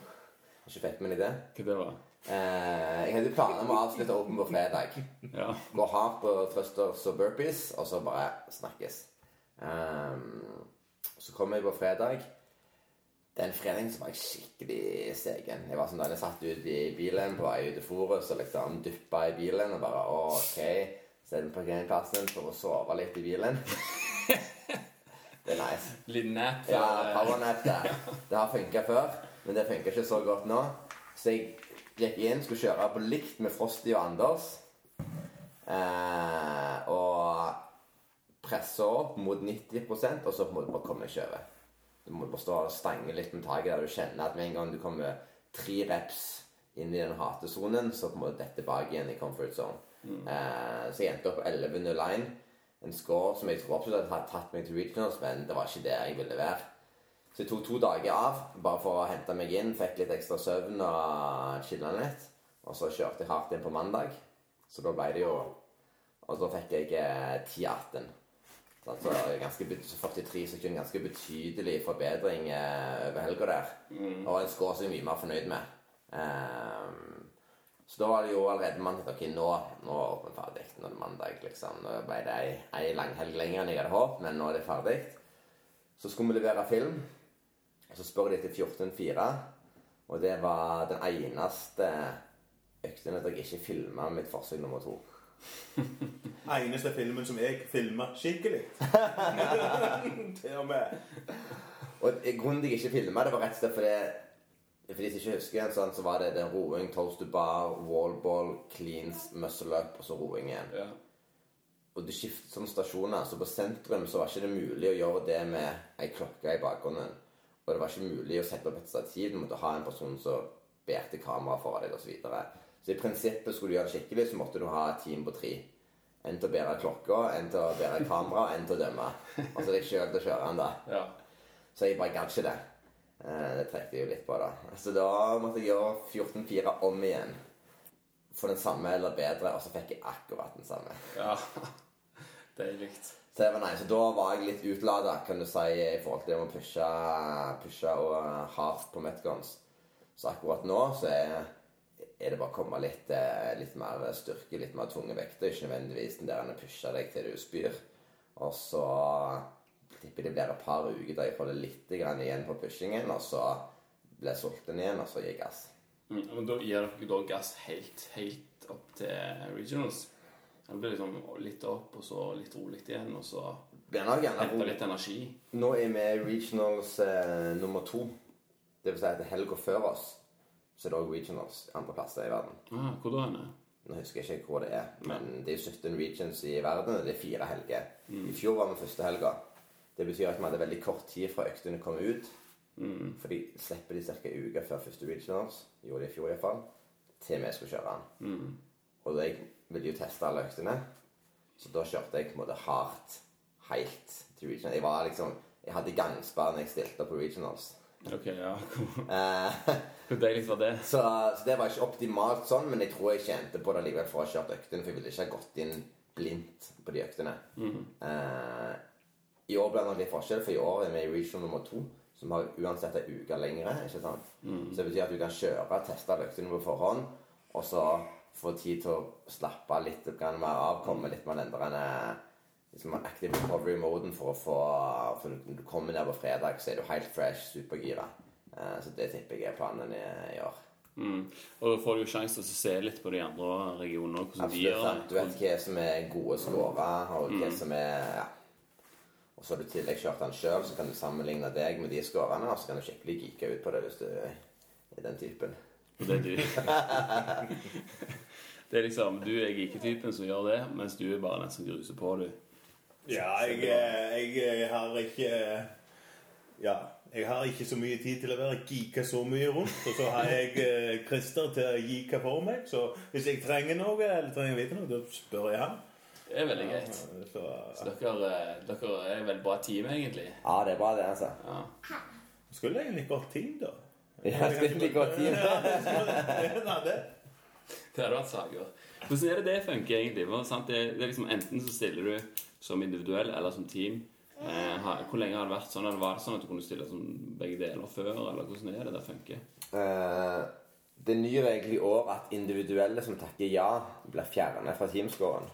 Har Ikke fikk med deg det. Hva det var? Eh, jeg hadde planer om å avslutte open på fredag. Ja. Gå hardt på thrusters og burpees, og så bare snakkes. Um, så kom jeg på fredag. Den fredagen så var jeg skikkelig segen. Jeg var sånn jeg satt ut i bilen på vei ut til Forus og liksom duppa i bilen og bare OK. Sett på parkeringsplassen for å sove litt i bilen. Det er nice. Liten nap. Ja, eh, powernap der. Det har funka før, men det funker ikke så godt nå. Så jeg gikk inn, skulle kjøre på likt med Frosty og Anders. Eh, og presse opp mot 90% og så må du bare komme ikke over. Du må bare stå og stange litt med taket der du kjenner at med en gang du kommer tre reps inn i den hatesonen, så må du dette tilbake igjen i comfort zone. Eh, så jeg endte opp 11.01. En score som jeg tror absolutt hadde tatt meg til regionals, men det var ikke der jeg ville være. Så jeg tok to dager av bare for å hente meg inn. Fikk litt ekstra søvn og chilla litt. Og så kjørte jeg hardt inn på mandag. Så da ble det jo Og da fikk jeg eh, 10-18. Så Altså ganske, bet- så 43 sekunder, ganske betydelig forbedring eh, over helga der. Og en score som jeg er mye mer fornøyd med. Ehm, så da var det jo allerede mandag. Ok, nå, nå er åpen ferdig. Nå er det mandag, liksom. Nå ble det ei, ei langhelg lenger enn jeg hadde håpet, men nå er det ferdig. Så skulle vi levere film. Så spør de etter 14.4. Og det var den eneste økten at jeg ikke filma mitt forsøk nummer to. Eneste filmen som jeg filma skikkelig. Til og med. Og grunnen til jeg ikke filma det, var rett og slett fordi For de som ikke husker, sånn, så var det den roing, toast to bar, wallball, cleans, muscle up og så roing igjen. Ja. Og du skiftet sånne stasjoner, så på sentrum så var ikke det mulig å gjøre det med ei klokke i bakgrunnen. Og det var ikke mulig å sette opp et stativ. Du måtte ha en person som bærte kamera for deg, osv. Så, videre. så i prinsippet skulle du gjøre det skikkelig, så måtte du ha et team på tre. En til å bære klokka, en til å bære kamera, en til å dømme. Altså deg sjøl til å kjøre da. ja. Så jeg bare gadd ikke det. Eh, Det trekte jo litt på, da. Så da måtte jeg gjøre 14-4 om igjen. For den samme eller bedre, og så fikk jeg akkurat den samme. ja. Deilig. Så det var nice. Så da var jeg litt utlada, kan du si, i forhold til det å pushe, pushe og hardt på Metcons. Så akkurat nå så er, er det bare å komme litt, eh, litt mer styrke, litt mer tunge vekter. Ikke nødvendigvis den der å pushe deg til du spyr. Og så tipper det blir et par uker der jeg holder litt grann igjen på pushingen, og så blir jeg sulten igjen, og så gir jeg gass. Mm, men da gir dere da gass helt, helt opp til regionals? Det blir liksom litt opp, og så litt rolig igjen, og så henter litt energi. Nå er vi regionals eh, nummer to. Det vil si at helga før oss så er det òg regionals andre plasser i verden. Ah, hvor da henne? Nå husker jeg ikke hvor det er, men det er 17 regions i verden, og det er fire helger. I fjor var vi første helga. Det betyr at vi hadde veldig kort tid fra øktene kom ut. Mm. For de slipper de ca. en uke før første regionals, gjorde de i fjor iallfall, til vi skulle kjøre den. Mm. Og jeg ville jo teste alle øktene, så da kjørte jeg på en måte hardt helt til regional. Jeg var liksom Jeg hadde gangsperre når jeg stilte på regionals. Ok, ja. Eh, Hvor deilig var det? så, så det var ikke optimalt sånn, men jeg tror jeg tjente på det likevel for å ha kjørt øktene, for jeg ville ikke ha gått inn blindt på de øktene. Eh, I år ble det nok litt forskjell, for i år er vi i region nummer to, som har uansett en uke lengre. ikke sant? Så det betyr at du kan kjøre, teste løktene på forhånd, og så få tid til å slappe litt mer av, komme litt mer Enn eh, liksom active recovery-moden for å få For når du kommer ned på fredag, så er du helt fresh, supergira. Eh, så det tipper jeg er planen i, i år. Mm. Og da får du jo sjanse til å se litt på de andre regionene, hvordan de Absolutt. gjør det. Du vet hva som er gode scorer, og hva som er ja. Og så har du i tillegg kjørt den sjøl, så kan du sammenligne deg med de skårene, og så kan du skikkelig geeke ut på det hvis du er den typen. Og det er du. det er liksom, Du er geeketypen som gjør det, mens du er bare den som gruser på, du. Ja, jeg, jeg, jeg, eh, har ikke Ja. Jeg har ikke så mye tid til å være geeka så mye rundt. Og så har jeg eh, Christer til å geeke for meg. Så hvis jeg trenger noe, eller trenger å vite noe, da spør jeg han. Det er veldig greit. Så, Så dere, dere er vel bra team, egentlig. Ja, det er bra, det, altså. Ja. skulle egentlig gått team, da. Ja, skulle gått team. Ja, det det. Det hadde vært saker. Hvordan er det det funker, egentlig? Det, det er liksom Enten så stiller du som individuell eller som team. Eh, hvor lenge har det vært sånn? Eller var det sånn at du kunne stille som begge deler før? Eller hvordan er det det funker? Eh, det nye er egentlig i år at individuelle som takker ja, blir fjernet fra teamscoren.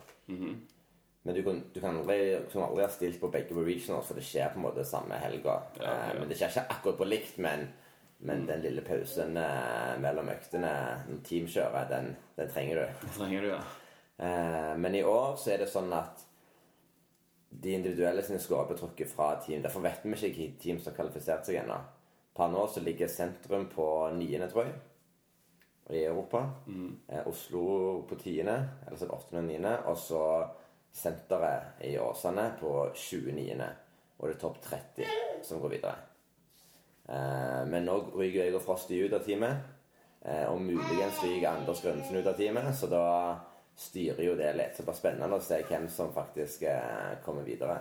Men du kan, du kan aldri, du aldri ha stilt på begge på regionals, for det skjer på en måte samme helga. Ja, ja. Eh, men det skjer ikke akkurat på likt, men, men den lille pausen eh, mellom øktene når team kjører, den, den trenger du. Den trenger du, ja. Eh, men i år så er det sånn at de individuelle sine scorer blir trukket fra team. Derfor vet vi ikke hvilke team som har kvalifisert seg ennå. Per nå så ligger sentrum på niende, tror jeg, i Europa. Eh, Oslo på tiende, eller så åttende og niende. Og så senteret i Åsane på 29. Og det er topp 30 som går videre. Eh, men nå ryker jeg og Frosty ut av teamet. Eh, og muligens ryker Anders Grønsen ut av teamet, så da styrer jo det litt. Så det blir spennende å se hvem som faktisk kommer videre.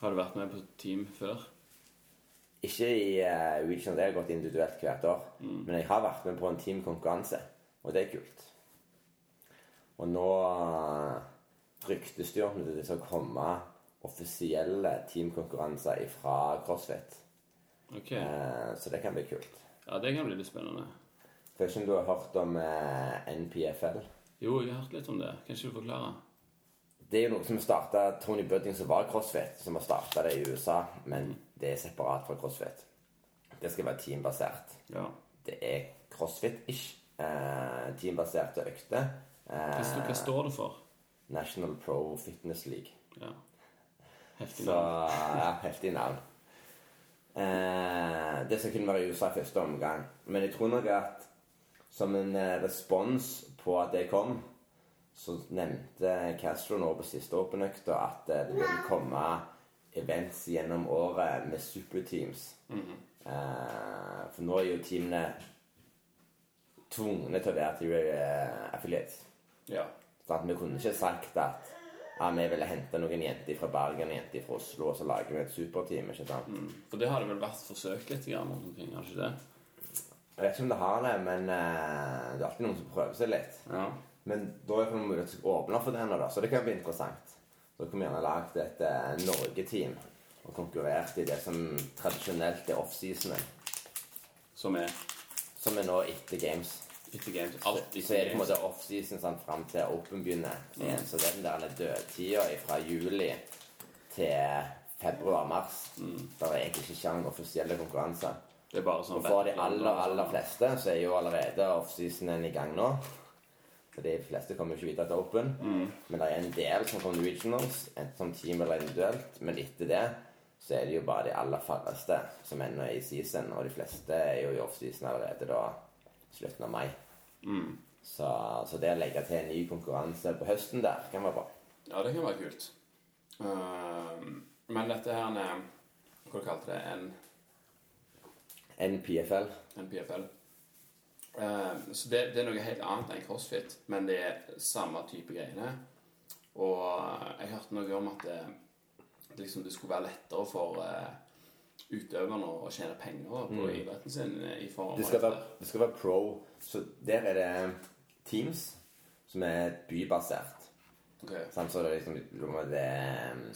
Har du vært med på team før? Ikke i uh, regional, jeg har gått individuelt hvert år. Men jeg har vært med på en teamkonkurranse, og det er kult. Og nå uh, ryktes det jo om det skal komme offisielle teamkonkurranser fra CrossFit. Ok. Eh, så det kan bli kult. Ja, det kan bli litt spennende. Vet ikke om du har hørt om eh, NPFL? Jo, jeg har hørt litt om det. Kan ikke du forklare? Det er jo noe som starta Tony Budding, som var CrossFit, som har starta det i USA. Men det er separat fra CrossFit. Det skal være teambasert. Ja. Det er CrossFit-ish. Eh, teambaserte økter. Hva, hva Eh, står det for? National Pro Fitness League. Ja. Heftig Så navn. ja, heftig navn. Eh, det skal kunne være i USA i første omgang. Men jeg tror nok at som en eh, respons på at det kom, så nevnte Castro nå på siste åpenøkta at eh, det vil komme events gjennom året med superteams. eh, for nå er jo teamene tvungne til å være til eh, affiliates. Ja. Sånn vi kunne ikke sagt at ja, vi ville hente noen jenter fra Bergen og jenter fra Oslo, og så lager vi et superteam. ikke sant? Mm. For det har det vel vært forsøkt litt grann rundt omkring, har ikke det? Jeg vet ikke om det har det, men uh, det er alltid noen som prøver seg litt. Ja. Men da er det mulighet til å åpne for det nå, da, så det kan bli interessant. Da kunne vi gjerne lagd et eh, Norge-team og konkurrert i det som tradisjonelt er offseasonen, Som er som er nå etter games. etter games. Alt Så så er det på en måte offseason sånn, fram til Open begynner. igjen. Så det er den der dødtida fra juli til februar-mars. Der er egentlig ikke sjang offisielle konkurranser. Det er bare sånn Og for de aller, aller fleste så er jo allerede offseasonen i gang nå. For de fleste kommer jo ikke videre til Open. Men det er en del som kommer regionals, enten som team eller individuelt. Men etter det så er det jo bare de aller færreste som ennå er i season. Og de fleste er jo i offseason allerede da slutten av mai. Så, så det å legge til en ny konkurranse på høsten der kan være bra. Ja, det kan være kult. Uh, Men dette her er Hva du kalte det? En NPFL. NPFL. Eh, så det, det er noe helt annet enn crossfit, men det er samme type greiene. Og eh, jeg hørte noe om at det, liksom, det skulle være lettere for uh, utøverne å tjene penger på idretten sin eh, i form Det skal, være, det skal være pro. Så der er det Teams, som er bybasert. Okay. Så det er liksom det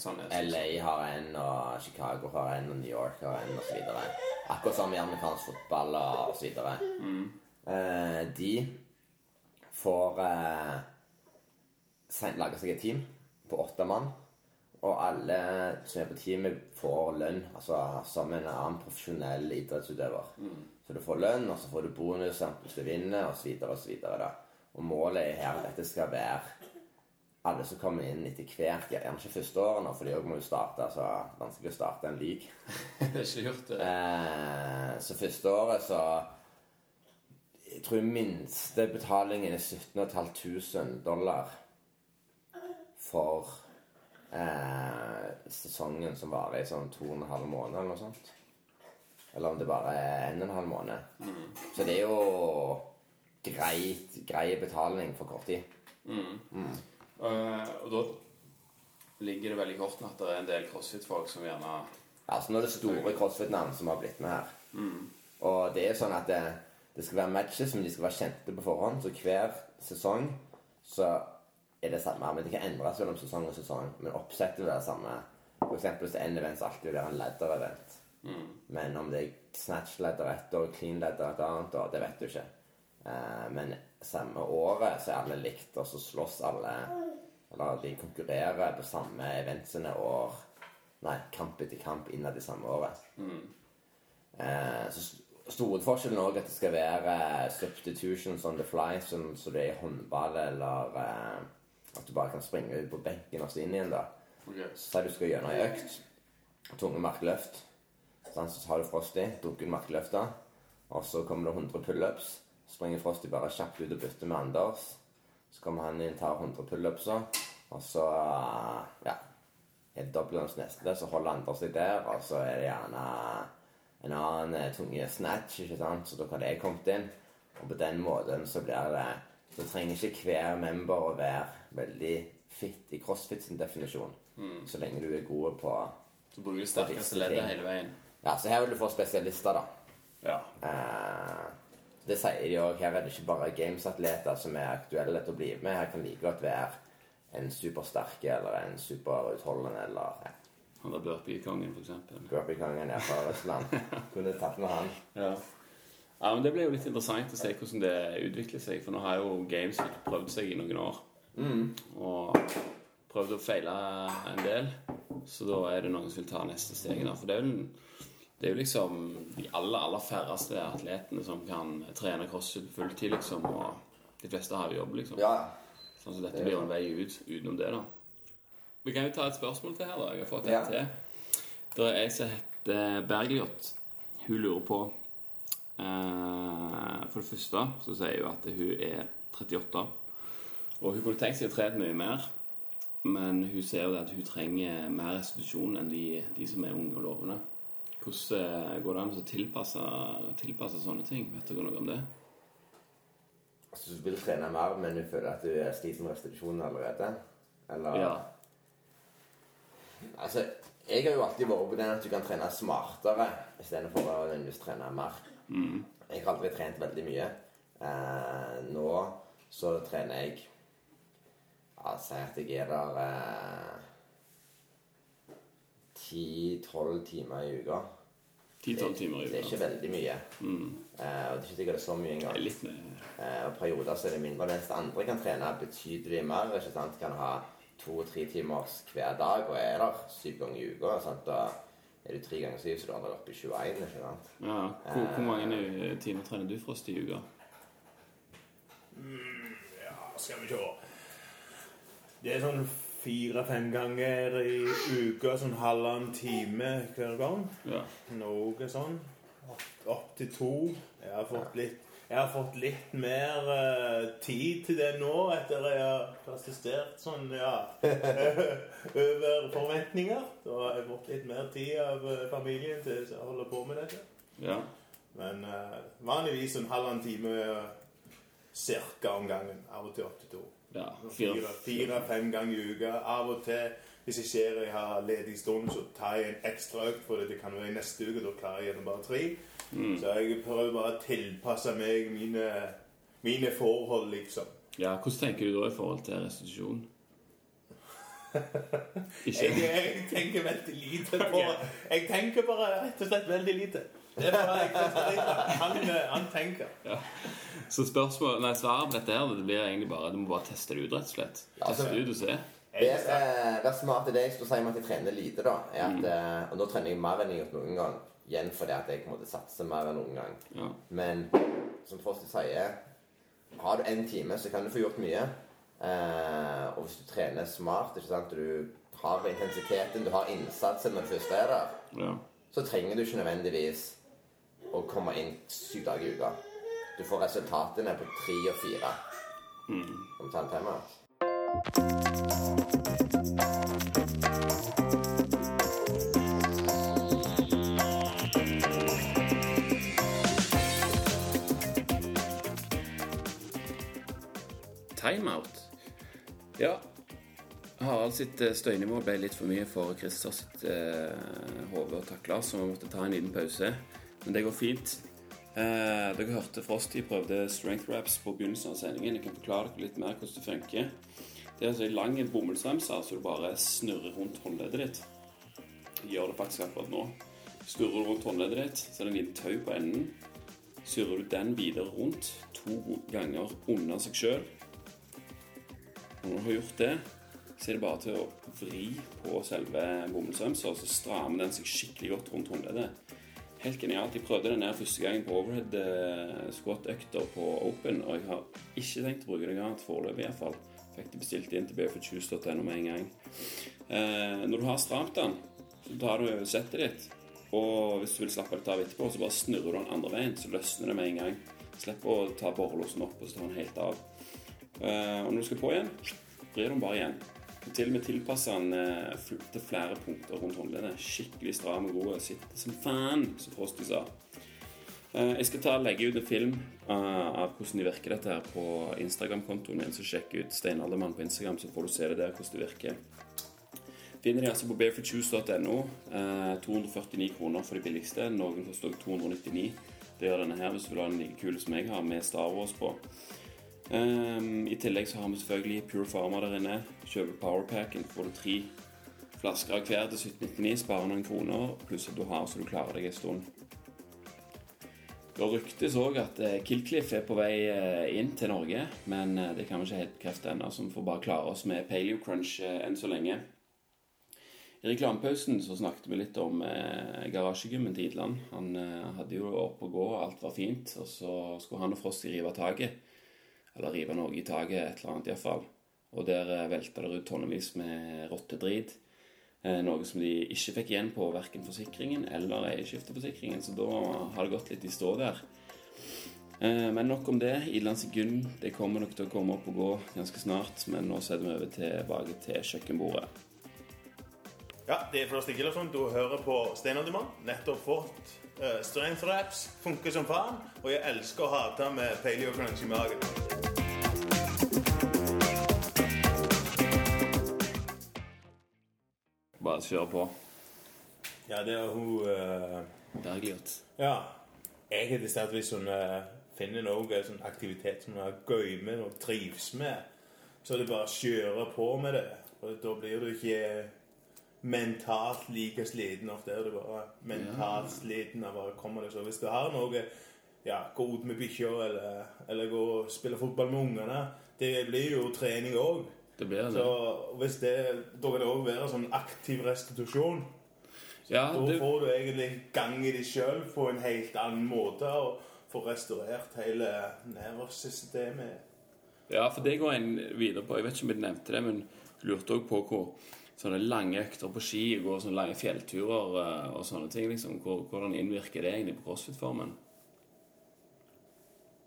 Sånn er. LA har en, og Chicago har en, og New York har en, osv. Akkurat som i amerikansk fotball og osv. Mm. Eh, de får eh, lage seg et team på åtte mann. Og alle som er på teamet, får lønn altså som en annen profesjonell idrettsutøver. Så du får lønn, og så får du bonus hvis du vinner, osv. osv. Og målet er her at dette skal være alle som kommer inn etter hvert. Gjerne ikke første året nå, for de må jo starte. så er vanskelig å starte en league. det er ikke gjort, det. Eh, så første året så Jeg tror minste betalingen er 17 500 dollar for eh, sesongen som varer i sånn to og en halv måned eller noe sånt. Eller om det bare er en og en halv måned. Så det er jo greit, grei betaling for kort tid. Eh, og da ligger det veldig i kortene at det er en del crossfit-folk som gjerne Altså nå er det store crossfit-navn som har blitt med her. Og det er sånn at det, det skal være matches, men de skal være kjente på forhånd. Så hver sesong så er det samme. Men det kan endres mellom sesong og sesong. Men oppsettet vil være samme. For eksempel det er en event, så alltid være en ladder-event. Men om det er snatch-ladder ett år, clean-ladder et annet år, det vet du ikke. Eh, men samme året så er alle likt, og så slåss alle Eller de konkurrerer på samme eventsene år Nei, kamp etter kamp innad i samme året. Eh, så Hovedforskjellen òg at det skal være eh, substitutions on the fly, som så det er i håndball, eller eh, at du bare kan springe ut på benken og så inn igjen. da. okay. Så du skal gjennom ei økt, tunge markløft. Sånn, så tar du Frosty, dunker markløfta, og så kommer det 100 pullups. Springer Frosty bare kjapt ut og bytter med Anders. Så kommer han inn, tar 100 pullupser, og så eh, ja, er det dobbelt neste, så holder Anders seg der, og så er det gjerne en annen eh, tunge snatch, ikke sant, så da kan jeg kommet inn. Og på den måten så blir det Så trenger ikke hver member å være veldig fit i CrossFit sin definisjon. Så lenge du er god på Så bruker du sterkeste leddet hele veien. Ja, så her vil du få spesialister, da. Ja. Eh, det sier de òg. Her er det ikke bare gamesatleter som er aktuelle til å bli med. Her kan like godt være en supersterke eller en superutholdende eller ja, Han var burpee-kongen, eksempel. Burpee-kongen er fra Russland. Kunne tatt med han. Ja. ja, men Det blir jo litt interessant å se hvordan det utvikler seg. For nå har jo Games prøvd seg i noen år. Og prøvd å feile en del. Så da er det noen som vil ta neste steg. Da. For det er, jo, det er jo liksom de aller, aller færreste atletene som kan trene crossfit fulltid, liksom. Og de fleste har jo jobb, liksom. Ja. Sånn så dette blir jo en vei ut utenom det, da. Vi kan jo ta et spørsmål til her, da. Jeg har fått et Ja. til. Det er ei som heter Bergljot. Hun lurer på uh, For det første så sier hun at hun er 38. Og hun kunne tenkt seg å trene mye mer. Men hun ser jo at hun trenger mer restitusjon enn de, de som er unge og lovende. Hvordan eh, går det an å tilpasse, tilpasse sånne ting? Vet dere noe om det? Altså, du vil trene mer, men du føler at du sliter med restitusjon allerede? Eller Ja. Altså, jeg har jo alltid vært på den at du kan trene smartere istedenfor å nødvendigvis trene mer. Jeg har aldri trent veldig mye. Eh, nå så trener jeg ja, Si at jeg er der ti-tolv timer i uka. 10-12 timer i uka. Det er ikke veldig mye. Eh, og det er ikke sikkert det er så mye engang. litt Eh, og perioder så er det mindre. Mens andre kan trene betydelig mer. ikke sant? Kan ha to-tre timers hver dag og er der syv ganger i uka. Sant? Da er du tre ganger syv, så du er oppe i 21. ikke sant? Ja, hvor, hvor mange timer trener du Frost i uka? Ja, skal vi se. Det er sånn fire-fem ganger i uka, sånn halvannen time hver gang. Ja. Noe sånn. Opp, opp til to. Jeg har fått litt jeg har fått litt mer uh, tid til det nå, etter jeg har assistert sånn, ja Over forventninger. Da har jeg fått litt mer tid av uh, familien til å holde på med dette. Ja. Men uh, vanligvis en halvannen time uh, cirka om gangen. Av og til opp til to. ja. Fire-fem fire, fem ganger i uka. Av og til, hvis jeg ser jeg har ledig stund, så tar jeg en ekstra økt, for det kan være i neste uke. Da klarer jeg gjennom bare tre. Så jeg prøver bare å tilpasse meg mine, mine forhold, liksom. ja. Hvordan tenker du da i forhold til restitusjon? Ikke Jeg, jeg tenker veldig lite på Jeg tenker bare rett og slett veldig lite. Det er bare jeg. Han, eh, han tenker. Så spørsmål, nei, svaret på dette her det blir egentlig bare Du må bare teste det ut, rett og slett. altså- Teste det ut og se. Det er, det smart i det jeg skulle si om at jeg trener lite, da, er at mm. Og nå trener jeg mer enn jeg har gjort noen gang. Igjen fordi at jeg på en måte satser mer enn noen gang. Ja. Men som Frosty sier, har du én time, så kan du få gjort mye. Eh, og hvis du trener smart, ikke sant? du har intensiteten, du har innsatsen når du først er der, ja. så trenger du ikke nødvendigvis å komme inn syv dager i uka. Du får resultatene på tre og fire. Om vi tar en femmer. Timeout. Ja. Harald sitt eh, støynivå ble litt for mye for Christer sitt eh, hode å takle, så vi måtte ta en liten pause. Men det går fint. Eh, dere hørte Frosty prøvde strength wraps på begynnelsen av sendingen. Jeg kan forklare dere litt mer hvordan det funker. Det er altså en lang bomullsremse, så du bare snurrer rundt håndleddet ditt. Gjør det faktisk akkurat nå. Snurrer du rundt håndleddet ditt, så er det en liten tau på enden. Surrer du den videre rundt to ganger under seg sjøl. Når du har gjort det, så er det bare til å vri på selve bomullsremsa, så strammer den seg skikkelig godt rundt håndleddet. Helt genialt. Jeg prøvde den her første gangen på overhead eh, squat-økter på Open, og jeg har ikke tenkt å bruke det annet foreløpig iallfall. Fikk det bestilt inn til bfchoose.no med en gang. Eh, når du har stramt den, så tar du settet ditt, og hvis du vil slappe litt av etterpå, så bare snurrer du den andre veien, så løsner det med en gang. Slipp å ta borrelåsen opp og så tar den helt av. Eh, og når du skal på igjen, vrir den bare igjen. Og til og med tilpasser den eh, til flere punkter rundt håndleddet. Skikkelig stram og god. Sitter som faen, som Frosty sa. Eh, jeg skal ta legge ut en film av hvordan de virker dette her på Instagram-kontoen min. Så sjekk ut Steinaldermann på Instagram, så får du se det der hvordan det virker. Finner de altså på barefootjuice.no. Eh, 249 kroner for de billigste. Noen koster også 299. Det gjør denne her hvis du vil ha den like kul som jeg har, med Star Wars på. Ehm, I tillegg så har vi selvfølgelig Pure Pharma der inne. Kjøper powerpacken, får du tre flasker av hver til 1799, sparer noen kroner, pluss at du har så du klarer deg en stund. Det ryktes òg at eh, Killcliff er på vei eh, inn til Norge, men eh, det kan vi ikke helt bekrefte ennå, så vi får bare klare oss med Paleo Crunch enn så lenge. I reklamepausen så snakket vi litt om eh, garasjegymmen til Idland. Han eh, hadde jo opp og gå, alt var fint, og så skulle han og Frosty rive taket. Eller rive noe i taket, et eller annet iallfall. Og der eh, velta det ut tonnevis med rottedrit. Eh, noe som de ikke fikk igjen på verken forsikringen eller eierskifteforsikringen. Så da har det gått litt i stå der. Eh, Men nok om det. Ilan gym det kommer nok til å komme opp og gå ganske snart. Men nå setter vi over tilbake til kjøkkenbordet. Ja, det er Frosti Gillersson. Du hører på Steinaldermann. Nettopp fått uh, strength wraps. Funker som faen. Og jeg elsker å hate med paleo crunch i magen. Bare kjør på. Ja, det er hun uh, Bergljot. Ja. Jeg har bestemt hvis hun uh, finner noe sånn aktivitet som hun har gøy med og trives med, så er det bare å kjøre på med det. Og da blir du ikke mentalt like sliten ofte. Er du bare mentalt sliten av å komme deg. Så hvis du har noe ja, gå ut med bikkja eller, eller gå og spille fotball med ungene, det blir jo trening òg. Det blir det. Så hvis det, da vil det òg være sånn aktiv restitusjon. Ja, Da det, får du egentlig gang i deg sjøl på en helt annen måte. Og får restaurert hele nervesystemet. ja, for det går en videre på. Jeg vet ikke om jeg nevnte det, men jeg lurte òg på hvor sånne lange økter på ski, går, sånne lange fjellturer eh, og sånne ting, liksom, hvordan innvirker det egentlig på crossfit-formen?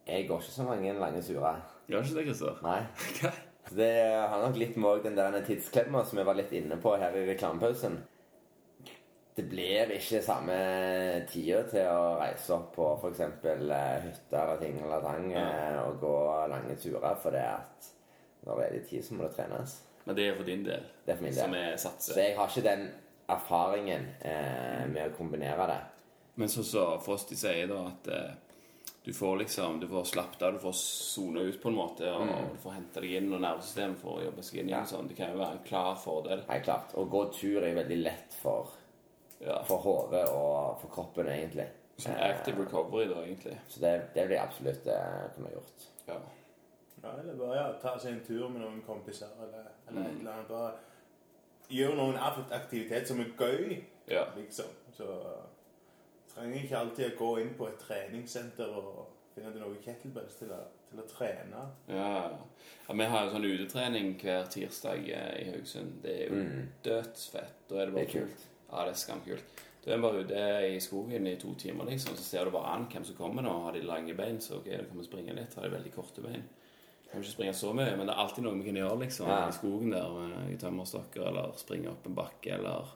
Jeg går ikke så mange lange turer. Gjør ikke det, Christer? Nei. Så Det har nok litt med den der tidsklemma som vi var litt inne på her i reklamepausen. Det blir ikke samme tida til å reise opp på f.eks. hytta og ting eller tang ja. og gå lange turer, for det at når det er litt tid, så må det trenes. Men det er for din del. Det er for min del. Som er satser? Så jeg har ikke den erfaringen eh, med å kombinere det. Men sånn som Frosty sier, da, at eh, du får liksom Du får slappet av, du får sone ut på en måte, og du får hente deg inn, og nervesystemet får jobbe seg inn igjen. Sånn. Det kan jo være en klar fordel. Helt klart. Å gå tur er veldig lett for, Ja. for hodet og for kroppen, egentlig. Som active recovery, da, egentlig. Så det, det jeg absolutt eh, kunne gjort. Ja. Ja, eller bare ja, ta seg en tur med noen kompiser, eller, eller et eller annet. Bare gjøre noen ak- aktivitet som er gøy, ja. liksom. Så trenger ikke alltid å gå inn på et treningssenter og finne noen kettlebells til å, til å trene. Ja, ja, Vi har jo sånn utetrening hver tirsdag eh, i Haugesund. Det er jo dødsfett. Da er det bare Det er kult. Ja, det er skamkult. Da er bare ute i skogen i to timer, liksom, så ser du bare an hvem som kommer nå. Har de lange bein, så ok, du kan vi springe litt. Har de veldig korte bein. Kan ikke springe så mye, men det er alltid noe vi kan gjøre liksom, Ja. i skogen der med tømmerstokker, eller springe opp en bakke, eller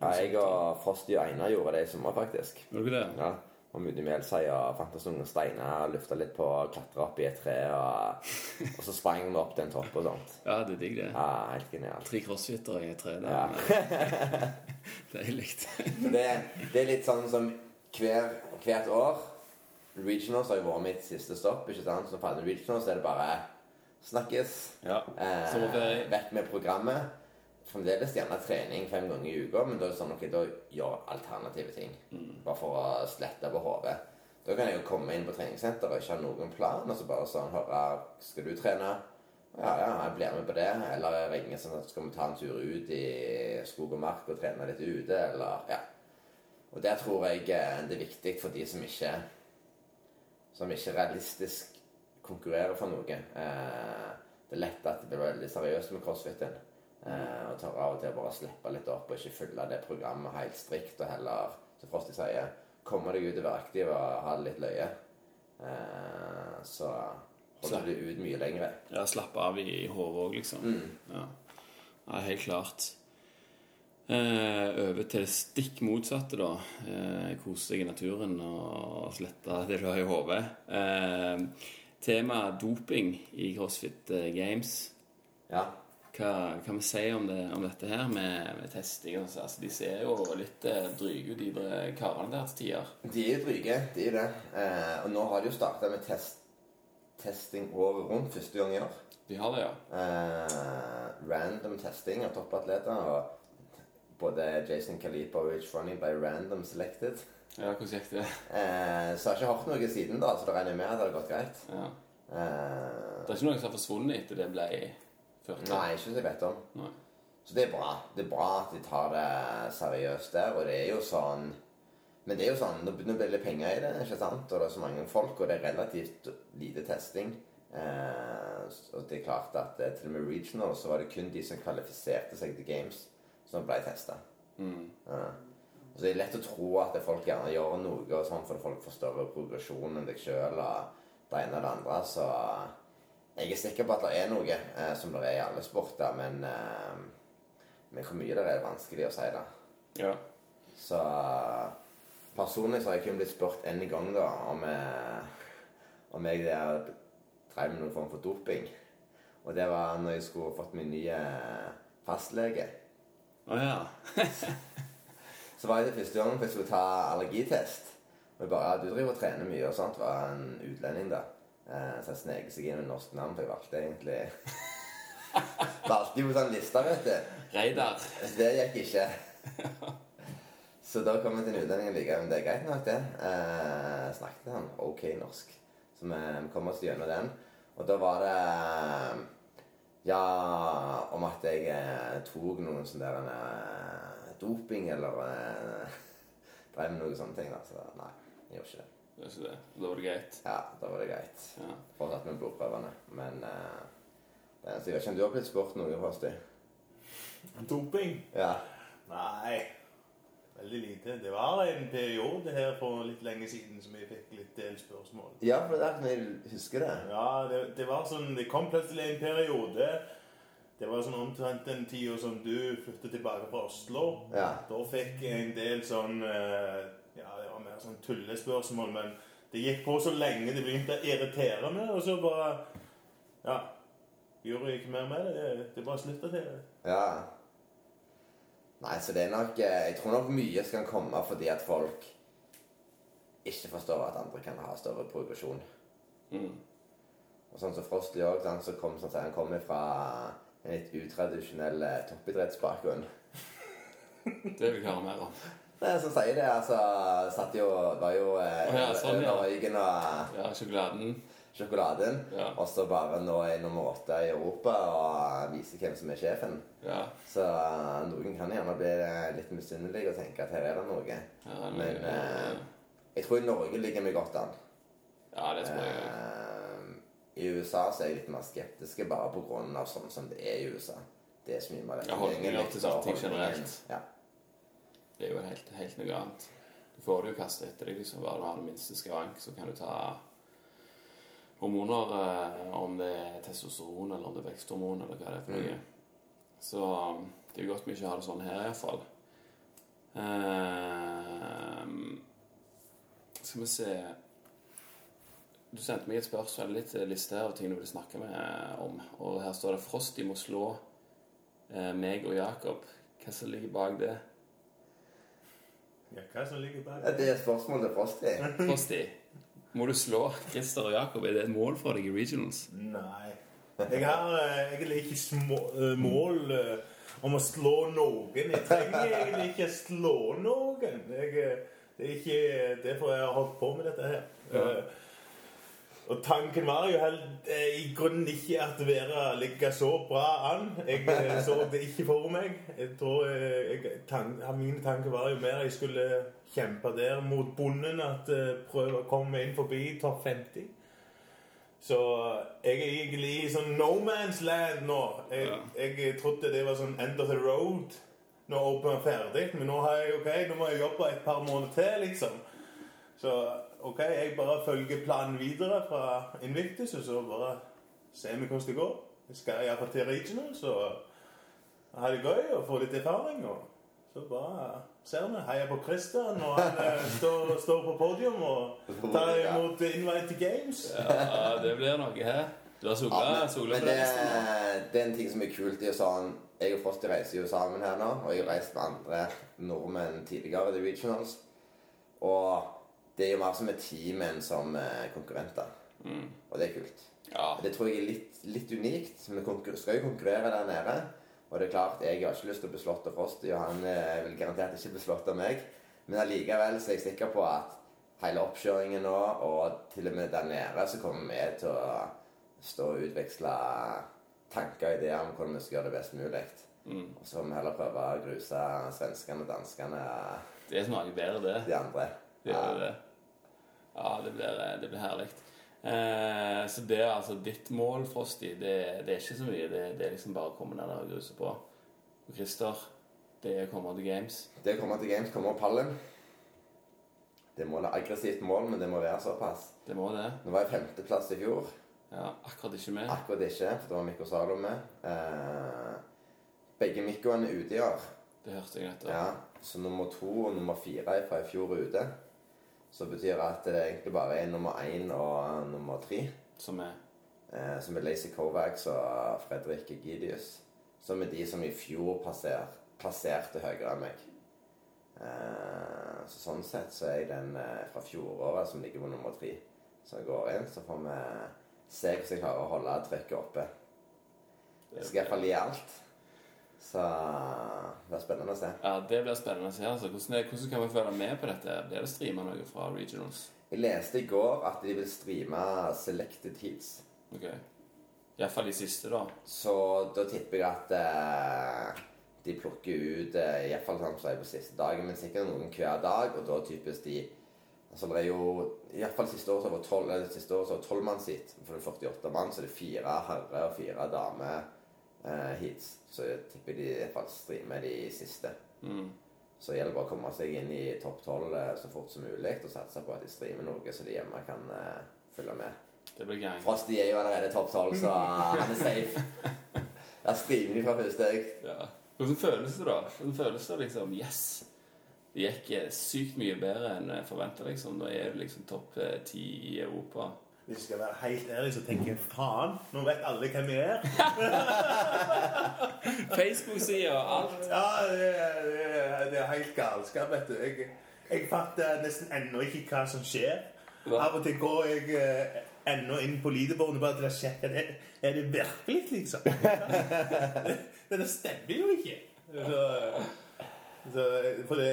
Ja, jeg og Frosty og Einar gjorde det i sommer, faktisk. Gjorde det? Ja, Og Melsøy og fant oss noen steiner, lufta litt på, klatra opp i et tre, og, og så sprang vi opp til en topp og sånt. Ja, det er digg, det. Ja, Helt genialt. Tre crossfitter i et tre der. Ja. Deilig. Det, det er litt sånn som hver, hvert år Regionals har jo vært mitt siste stopp. ikke sant? Så på Regionals er det bare snakkes. Ja. Eh, vekk med programmet. Fremdeles gjerne trening fem ganger i uka, men da er det sånn ok, da gjør alternative ting. Bare for å slette på hodet. Da kan jeg jo komme inn på treningssenteret og ikke ha noen plan, og så bare sånn høre Skal du trene? Ja, ja, jeg blir med på det. Eller jeg ringer sånn at skal vi ta en tur ut i skog og mark og trene litt ute, eller Ja. Og der tror jeg eh, det er viktig for de som ikke Som ikke realistisk konkurrerer for noe. Eh, det er lett at det blir veldig seriøst med crossfiten. Eh, og tar av og til bare slippe litt opp og ikke følge det programmet helt strikt, og heller, som Frosty sier, komme deg ut og være aktiv og ha det litt løye. Eh, så holder du ut mye lenger. Ja, slappe av i, i hodet òg, liksom. Ja. ja, helt klart. Eh, over til det stikk motsatte, da. Eh, kose deg i naturen og slette det du har i hodet. Eh, tema doping i CrossFit eh, Games. Ja. Hva kan vi si om, det, om dette her med, med testing? Altså, altså, de ser jo litt eh, dryge ut, de karene der til tider. De er dryge, de er det. Eh, og nå har de jo starta med test, testing året rundt første gang i år. De har det, ja. Eh, random testing av toppatleter. Og både Jason Kalipa og Rich Running by random selected. Ja, Hvordan gikk det? Eh, så jeg har ikke hørt noe siden da, så da regner jeg med at det har gått greit. Ja. Eh, Det er ikke noe som har forsvunnet etter det ble ført til? nei, ikke som jeg vet om. Nei. Så det er bra. Det er bra at de tar det seriøst der, og det er jo sånn Men det er jo sånn, nå blir det penger i det, ikke sant? og det er så mange folk, og det er relativt lite testing. Eh, og det er klart at eh, til og med regional så var det kun de som kvalifiserte seg til games, som ble testa. Mm. Så det er lett å tro at folk gjerne gjør noe og sånn for folk får større progresjon enn deg sjøl og det ene og det andre. Så jeg er sikker på at det er noe, eh, som det er i alle sporter, men, eh, men hvor mye det er, er vanskelig å si. da. Ja. Så personlig så har jeg kun blitt spurt en gang da om, eh, om jeg der drev med noen form for doping. Og det var når jeg skulle fått min nye fastlege. Å ja. Så var jeg det første gangen jeg skulle ta allergitest. Og bare, du driver og trener mye og sånt, var en utlending da. Eh, så jeg snek seg inn med norsk navn, for jeg valgte egentlig Valgte jo sånn liste, vet du. Reidar. Det gikk ikke. Så da kom jeg til en utlending likevel. like, men det er greit nok, det. Eh, snakket han ok norsk. Så vi vi kom oss gjennom den. Og da var det Ja, om at jeg eh, tok noen sånne der eh, doping eller eh, drev med noen sånne ting. da, Så nei, jeg gjorde ikke det. Det er ikke det. Da var det greit. Ja, da var det greit. Ja. Fortsatt med blodprøvene. Men uh, jeg vet ikke om du har blitt spurt noe, Frosti? Doping? Ja. Nei. veldig lite. Det var en periode her for litt lenge siden som vi fikk litt del spørsmål. Ja, for det er derfor jeg husker det. Ja, det, det var sånn Det kom plutselig en periode Det var sånn omtrent den tida som du flyttet tilbake fra Oslo. Ja. Da fikk jeg en del sånn eh, sånn tullespørsmål, men det gikk på så lenge det begynte å irritere meg, og så bare Ja. Gjorde jeg ikke mer med det. Det, bare slutta til det. Ja. Nei, så det er nok eh, Jeg tror nok mye skal komme fordi at folk ikke forstår at andre kan ha større progresjon. Mm. Og sånn som Frosty òg, så kom, sånn, han kom fra en litt utradisjonell eh, toppidrettsbakgrunn. Det vil jeg høre mer om. Nei, som sier det, altså Satt jo Var jo eh, Å ja, sånn, ja. røyken og Ja, sjokoladen. sjokoladen. Ja. Og så bare nå er nummer åtte i Europa og viser hvem som er sjefen. Ja. Så eh, noen kan gjerne bli eh, litt misunnelige og tenke at her er det noe. Ja, Men ja, eh, jeg tror Norge ligger vi godt an. ja, det tror jeg. Eh, I USA så er jeg litt mer skeptiske bare pga. sånn som det er i USA. Det er så mye mer Ja, holdninger til holdningen. generelt. Ja. Det er jo helt, helt noe annet. Du får det jo kastet etter deg. liksom Bare du har den minste skavank, så kan du ta hormoner, eh, om det er testosteron eller om det er veksthormon eller hva det er for noe. Så um, det er jo godt vi ikke har det sånn her, iallfall. Uh, skal vi se Du sendte meg et spørsmål, litt liste av ting du ville snakke med om. Og her står det 'Frosty må slå eh, meg og Jakob'. Hva som ligger bak det? Ja, hva som ligger bak Ja, Det er spørsmålet til Frosty. Frosty, må du slå Christer og Jakob? Er det et mål for deg i regionals? Nei. Jeg har eh, egentlig ikke små, eh, mål eh, om å slå noen. Jeg trenger egentlig ikke slå noen. Jeg, det er ikke derfor jeg har holdt på med dette her. Ja. Og tanken var jo helt eh, i grunnen ikke at været ligger så bra an. Jeg eh, så det ikke for meg. Jeg tror eh, jeg, tank, Mine tanker var jo mer jeg skulle kjempe der mot bonden. At eh, prøve å komme inn forbi topp 50. Så jeg er egentlig i sånn no man's land nå. Jeg, Ja. jeg trodde det var sånn end of the road når Open er ferdig. Men nå har jeg ok, nå må jeg jobbe et par måneder til, liksom. Så ok, jeg bare følger planen videre fra Invictus, og så bare ser vi hvordan det går. Jeg skal iallfall til regional, så ha det gøy og få litt erfaring. og så bare ser vi. Heier på Christian når han eh, står, står på podium og tar imot invite til games. Ja, det blir noe her. Du har sola, Ja, sola men på det, det er en ting som er kult i sånn Jeg og Frosty reiser jo sammen her nå, og jeg har reist med andre nordmenn tidligere The regionals. Og det er jo mer som et team enn som eh, konkurrenter. Mm. Og det er kult. Ja. Det tror jeg er litt, litt unikt. Vi skal jo konkurrere der nede. Og det er klart, jeg har ikke lyst til å bli slått av Frosty, og han eh, vil garantert ikke bli slått av meg. Men allikevel så er jeg sikker på at hele oppkjøringen nå, og til og med der nede, så kommer vi til å stå og utveksle tanker og ideer om hvordan vi skal gjøre det best mulig. Mm. Og så må vi heller prøve å gruse svenskene, og danskene, Det smaker bedre, det. de andre. Det gjør det. Ja, det blir, det blir herlig. Eh, så det er altså ditt mål, Frosty. Det, det er ikke så mye. Det, det er liksom bare å komme ned der og gruse på. Og Christer, det er å komme til games. Det å komme til games, komme opp pallen. Det må være aggressivt mål, men det må være såpass. Det må det. Nå var jeg femteplass i fjor. Ja, akkurat ikke med. Akkurat ikke, for det var Mikko Salo med. Eh, begge Mikkoene er ute i år. Det hørte jeg nettopp. Ja, så nummer to og nummer fire er fra i fjor ute. Så betyr at det egentlig bare er nummer én og nummer tre. Som er Eh, som er Lacey Kovacs og Fredrik Egidius. Som er de som i fjor passer, plasserte høyere enn meg. Eh, så sånn sett så er jeg den eh, fra fjoråret som ligger på nummer tre. Så jeg går inn, så får vi se hvordan jeg klarer å holde trykket oppe. Jeg skal iallfall gi alt. Så det blir spennende å se. Ja, det blir spennende å se. Altså. Hvordan, hvordan kan vi følge med på dette? Blir det streama noe fra regionals? Jeg leste i går at de vil streame Selected Heats. Ok. Iallfall de siste, da. Så da tipper jeg at eh, de plukker ut eh, iallfall sånn som på siste dagen, men sikkert noen hver dag. Og da typisk de Altså det er jo Iallfall siste år så var tolv var tolvmannshit. For det er 48 mann, så det er fire herre og fire dame eh, heats. Så jeg tipper de faktisk streamer de siste. Mm. Så det bare å komme seg inn i topp tolv så fort som mulig og satse på at de streamer noe så de hjemme kan uh, følge med. Det blir gang. Frosty er jo allerede topp tolv, så han er safe. Der streamer de fra første øyeblikk. Ja. Hvordan føles det, da? Hvordan føles det liksom Yes! Det gikk eh, sykt mye bedre enn forventa, liksom. Nå er du liksom topp eh, ti i Europa. Hvis jeg skal være helt ærlig, så tenker jeg faen, nå vet alle hvem vi er. Facebook-sida og alt. Ja, det, er- det, er- det er helt galskap, vet du. Jeg, jeg fatter nesten ennå ikke hva som skjer. Hva? Av og til går jeg eh, ennå inn på leaderboardet bare til å sjekke det. Er det virkelig, liksom? det, det stemmer jo ikke. Så, så, for det,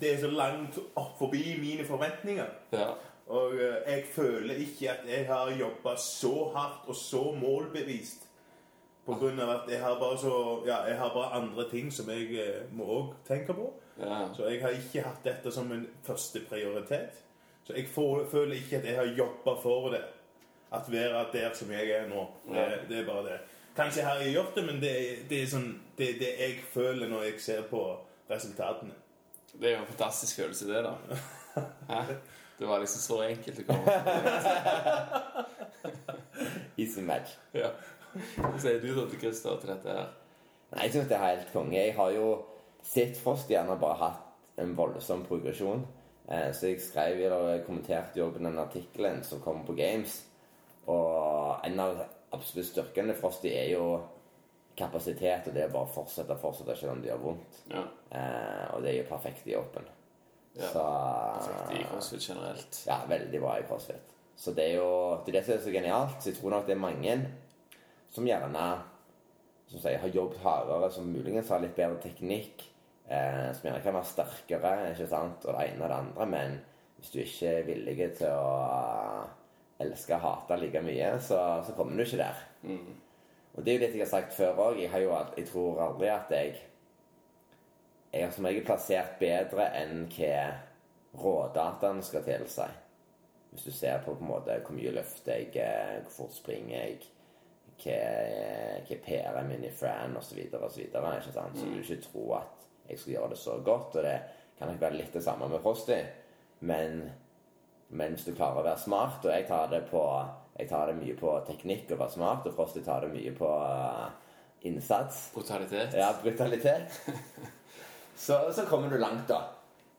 det er så langt opp forbi mine forventninger. Ja. Og eh, jeg føler ikke at jeg har jobba så hardt og så målbevist. På grunn av at jeg har bare så Ja, jeg har bare andre ting som jeg eh, må òg tenke på. ja. Så jeg har ikke hatt dette som en første prioritet. Så jeg får, føler ikke at jeg har jobba for det. At være der som jeg er nå. Det, det er bare det. Kanskje har jeg gjort det, men det, det er sånn Det det jeg føler når jeg ser på resultatene. Det er jo en fantastisk følelse, det, da. Det var liksom så enkelt å komme Easy match. Ja. Hva sier du da til Christer til dette her? Nei, jeg synes det er helt konge. Jeg har jo sett Frost gjerne bare hatt en voldsom progresjon. Eh, så jeg skrev eller kommenterte jo på den artikkelen som kom på Games. Og en av absolutt styrkene Frosty er jo kapasitet, og det er bare å fortsette og fortsette selv om det gjør vondt. Ja. Eh, og det er jo perfekt i Open. Ja. Så Perfekt i CrossFit generelt. Ja, veldig bra i CrossFit. Så det er jo det, er det som er så genialt. Så jeg tror nok det er mange som gjerne som sier, har jobbet hardere, som muligens har litt bedre teknikk, eh, som gjerne kan være sterkere, ikke sant, og det ene og det andre, men hvis du ikke er villig til å eh, elske og hate like mye, så, så kommer du ikke der. Mm. Og det er jo litt jeg har sagt før òg. Jeg, har jo alt- jeg tror aldri at jeg Jeg har som regel plassert bedre enn hva rådataen skal tilsi. Hvis du ser på på en måte hvor mye løfter jeg, eh, hvor fort springer jeg, hva, hva PR er min i Fran osv. osv. Så? Så du ikke tror at jeg skal gjøre det så godt. Og det kan nok være litt det samme med Frosty. Men, men hvis du klarer å være smart, og jeg tar det på jeg tar det mye på teknikk og være smart, og Frosty tar det mye på eh, innsats. Brutalitet. Ja, brutalitet. Så, så kommer du langt, da.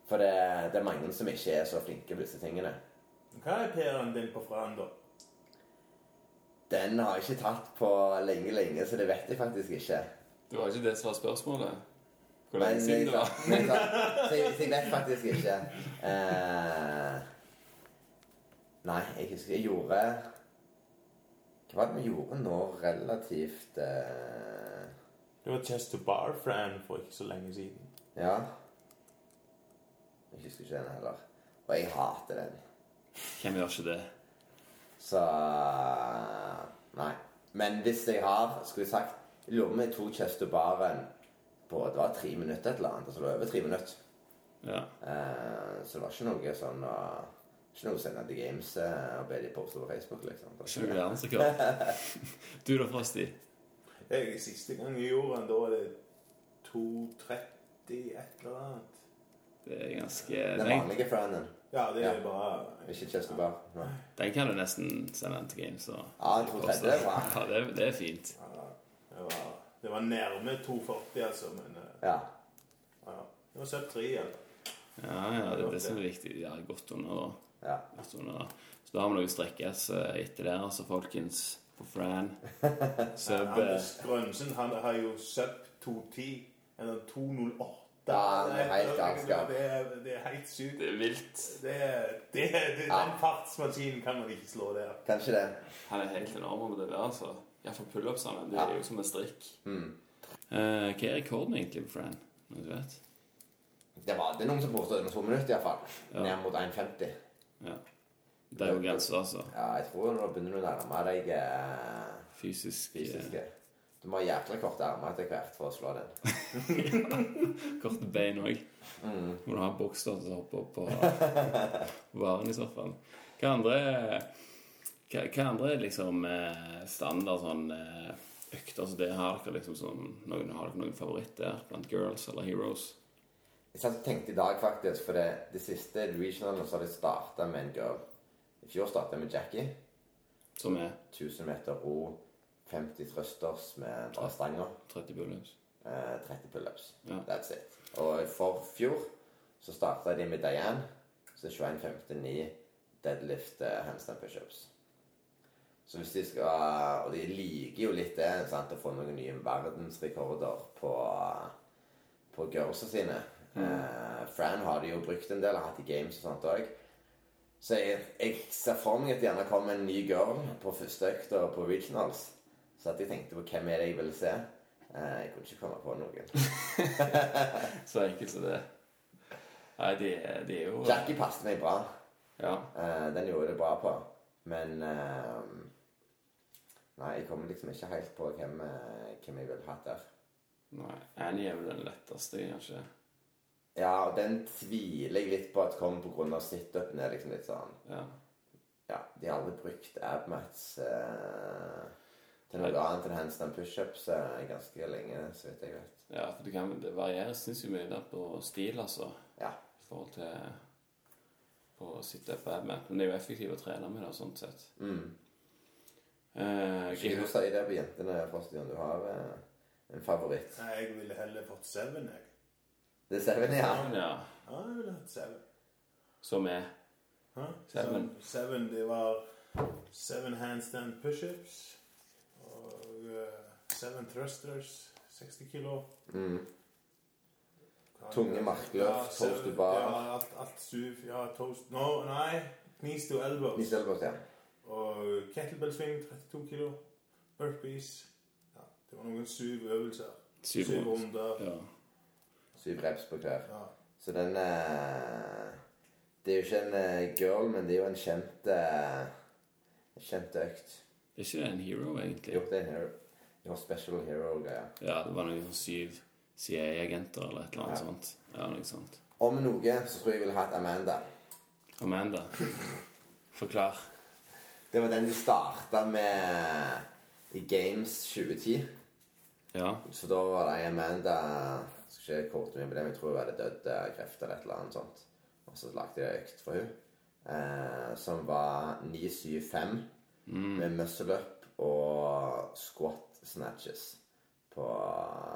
For det, det er mange som ikke er så flinke på disse tingene. Hva er PR-en din på Fran, da? Den har jeg ikke tatt på lenge, lenge, så det vet jeg faktisk ikke. Det var ikke det som var spørsmålet. Hvor lenge siden det var. men så så jeg vet faktisk ikke. Eh, nei, jeg husker jeg gjorde Hva var det vi gjorde nå relativt eh, Det var Chest to Bar Fran for ikke så lenge siden. Ja. Jeg husker ikke den heller. Og jeg hater den. Hvem gjør ikke det? Så Nei. Men hvis jeg har Skulle jeg sagt Jeg lurer på om jeg tok Chester Baren på Det var tre minutter et eller annet. Altså det var over tre minutter. Ja. Uh, så det var ikke noe sånn uh, Ikke noe å sende til Games uh, og be de poste på Facebook, liksom. Ikke noe annet, det. klart. Du da, Frosty? Jeg, siste gang jeg gjorde den, da var det 2.30 et eller annet. Det er ganske Den vanlige Frannen. Ja, det er Ja. bare Ikke Chester Barr. Ja. den kan du nesten sende en til Game, Så. Ja, jeg tror det, er bra. Ja, det, det er fint. ja, det, var, det var nærme 2.40, altså, men eh, Ja. ja. Det var sub 3, altså. Ja, ja, det er det som er viktig. Ja, godt under, da. ja. Godt under, da. Så da har vi noe å strekkes etter der, altså, folkens. På Fran. Sub eh, Anders Grønsen han har jo sub 2.10, eller 2.08. Ja, det er helt galskap. Det, er- det er helt sykt. Det er vilt. Det, er- det, er- det, Ja. Den fartsmaskinen kan man ikke slå der. Kanskje det. Han er helt enorm med det der, altså. Iallfall pullupsene. Det er jo som en strikk. Mm. Eh, hva er rekorden egentlig for Fran? Noen du vet? Det var det er noen som påstod under to minutter, iallfall. Ja. Ned mot 1,50. Ja. Det er jo grenser, altså. Ja, jeg tror nå begynner du å nærme deg eh, Fysisk, eh, fysiske. Du må ha jækla korte armer etter hvert for å slå den. korte bein òg. Mm. Må du ha en bokstav som hopper opp på varen i så fall. Hva andre Hva, hva andre liksom eh, standard sånn eh, økter som det har dere liksom sånn, noen Har dere noen favoritter blant girls eller heroes? Jeg satt og tenkte i dag, faktisk, for det, det siste regionalen så har de starta med en girl. I fjor starta med Jackie. Som er 1000 meter ro, 50 thrusters med bra stanger. 30 pullups. Eh, 30 pullups. Ja. That's it. Og for fjor så starta de med Diane. Så 21.59 deadlift eh, handstand pushups. Så hvis de skal Og de liker jo litt det, sant, å få noen nye verdensrekorder på, på girlsa sine. Eh, Fran har de jo brukt en del, har hatt i games og sånt òg. Så jeg, jeg ser for meg at det gjerne kommer en ny girl på første økta på regionals. Så at jeg tenkte på hvem er det jeg ville se. Eh, jeg kunne ikke komme på noen. Så enkelt som det. Nei, det, det er jo Jackie passet meg bra. Ja. Eh, den gjorde det bra på. Men eh, Nei, jeg kommer liksom ikke helt på hvem, eh, hvem jeg ville hatt der. Nei, Annie er vel den letteste, kanskje. Ja, og den tviler jeg litt på at kommer pga. situpen. er liksom litt sånn Ja. Ja, de har aldri brukt abmats eh, til noe annet enn handstand pushups eh, ganske lenge, så vidt jeg vet. ja for det, kan, variere sinnssykt mye der på stil, altså. Ja. I forhold til på sitte på admat. Men det er jo effektivt å trene med det, sånn sett. Mm. Eh, Skal du si det på jentene, Frostian? du har eh, en favoritt. Nei, jeg ville heller fått Seven, jeg. Det er Seven, ja. ja. Ja, jeg ville hatt Seven. Som er Hæ? Seven. Så Seven, det var Seven handstand pushups. Seven thrusters, 60 kilo. Mm. Tunge markløft, Ja, toast to bar. Ja, alt, alt suv. Ja, toast No, nei. Knees to elbows. Knees to elbows, ja. Og kettlebell swing, 32 kilo. Burpees. Ja, det var noen syv øvelser. syv Syv runder. Ja. Syv reps på hver. Ja. Så den eh, Det er jo ikke en eh, girl, men det er jo en kjent eh, en kjent økt. Er ikke det en hero, egentlig? Jo, det er en hero. Det var special hero-greier. Ja, det var noen sånn syv CIA-agenter eller et eller annet Ja. sånt. Ja, noe sånt. Om noe så tror jeg jeg ville hatt Amanda. Amanda. Forklar. Det var den de starta med i Games 2010. Ja. Så da var det ei Amanda jeg Skal ikke korte meg på det, men jeg tror hun hadde dødd av kreft eller et eller annet sånt. Og så lagde de økt for hun eh, som var 975 med muscle up og squat snatches på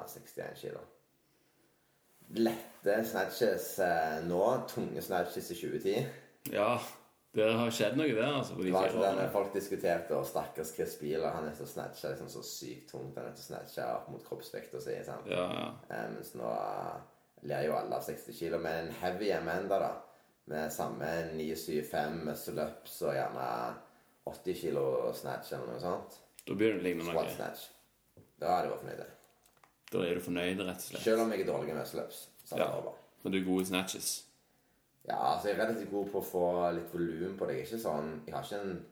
61 kilo. Lette snatches eh, nå, tunge snatches i 2010. ja. Det har skjedd noe der, altså. På de Det var den folk diskuterte, og stakkars Chris Bieler han er så snatcha liksom så sykt tungt. Han er til å snatche opp mot kroppsvekta si. Ja, ja. Eh, mens nå eh, ler jo alle av 60 kilo. Men en heavy Amanda, da, med samme 975 muscle ups og gjerne 80 kilo snatch eller noe sånt, Da begynner det lignende ligne squat noe. snatch, da hadde jeg vært fornøyd. Da er du fornøyd, rett og slett. Selv om jeg er dårlig i muscle ups. Så hadde Ja. Men du er god i snatches. Ja, altså jeg er relativt god på å få litt volum på det. Jeg er ikke sånn Jeg har ikke en,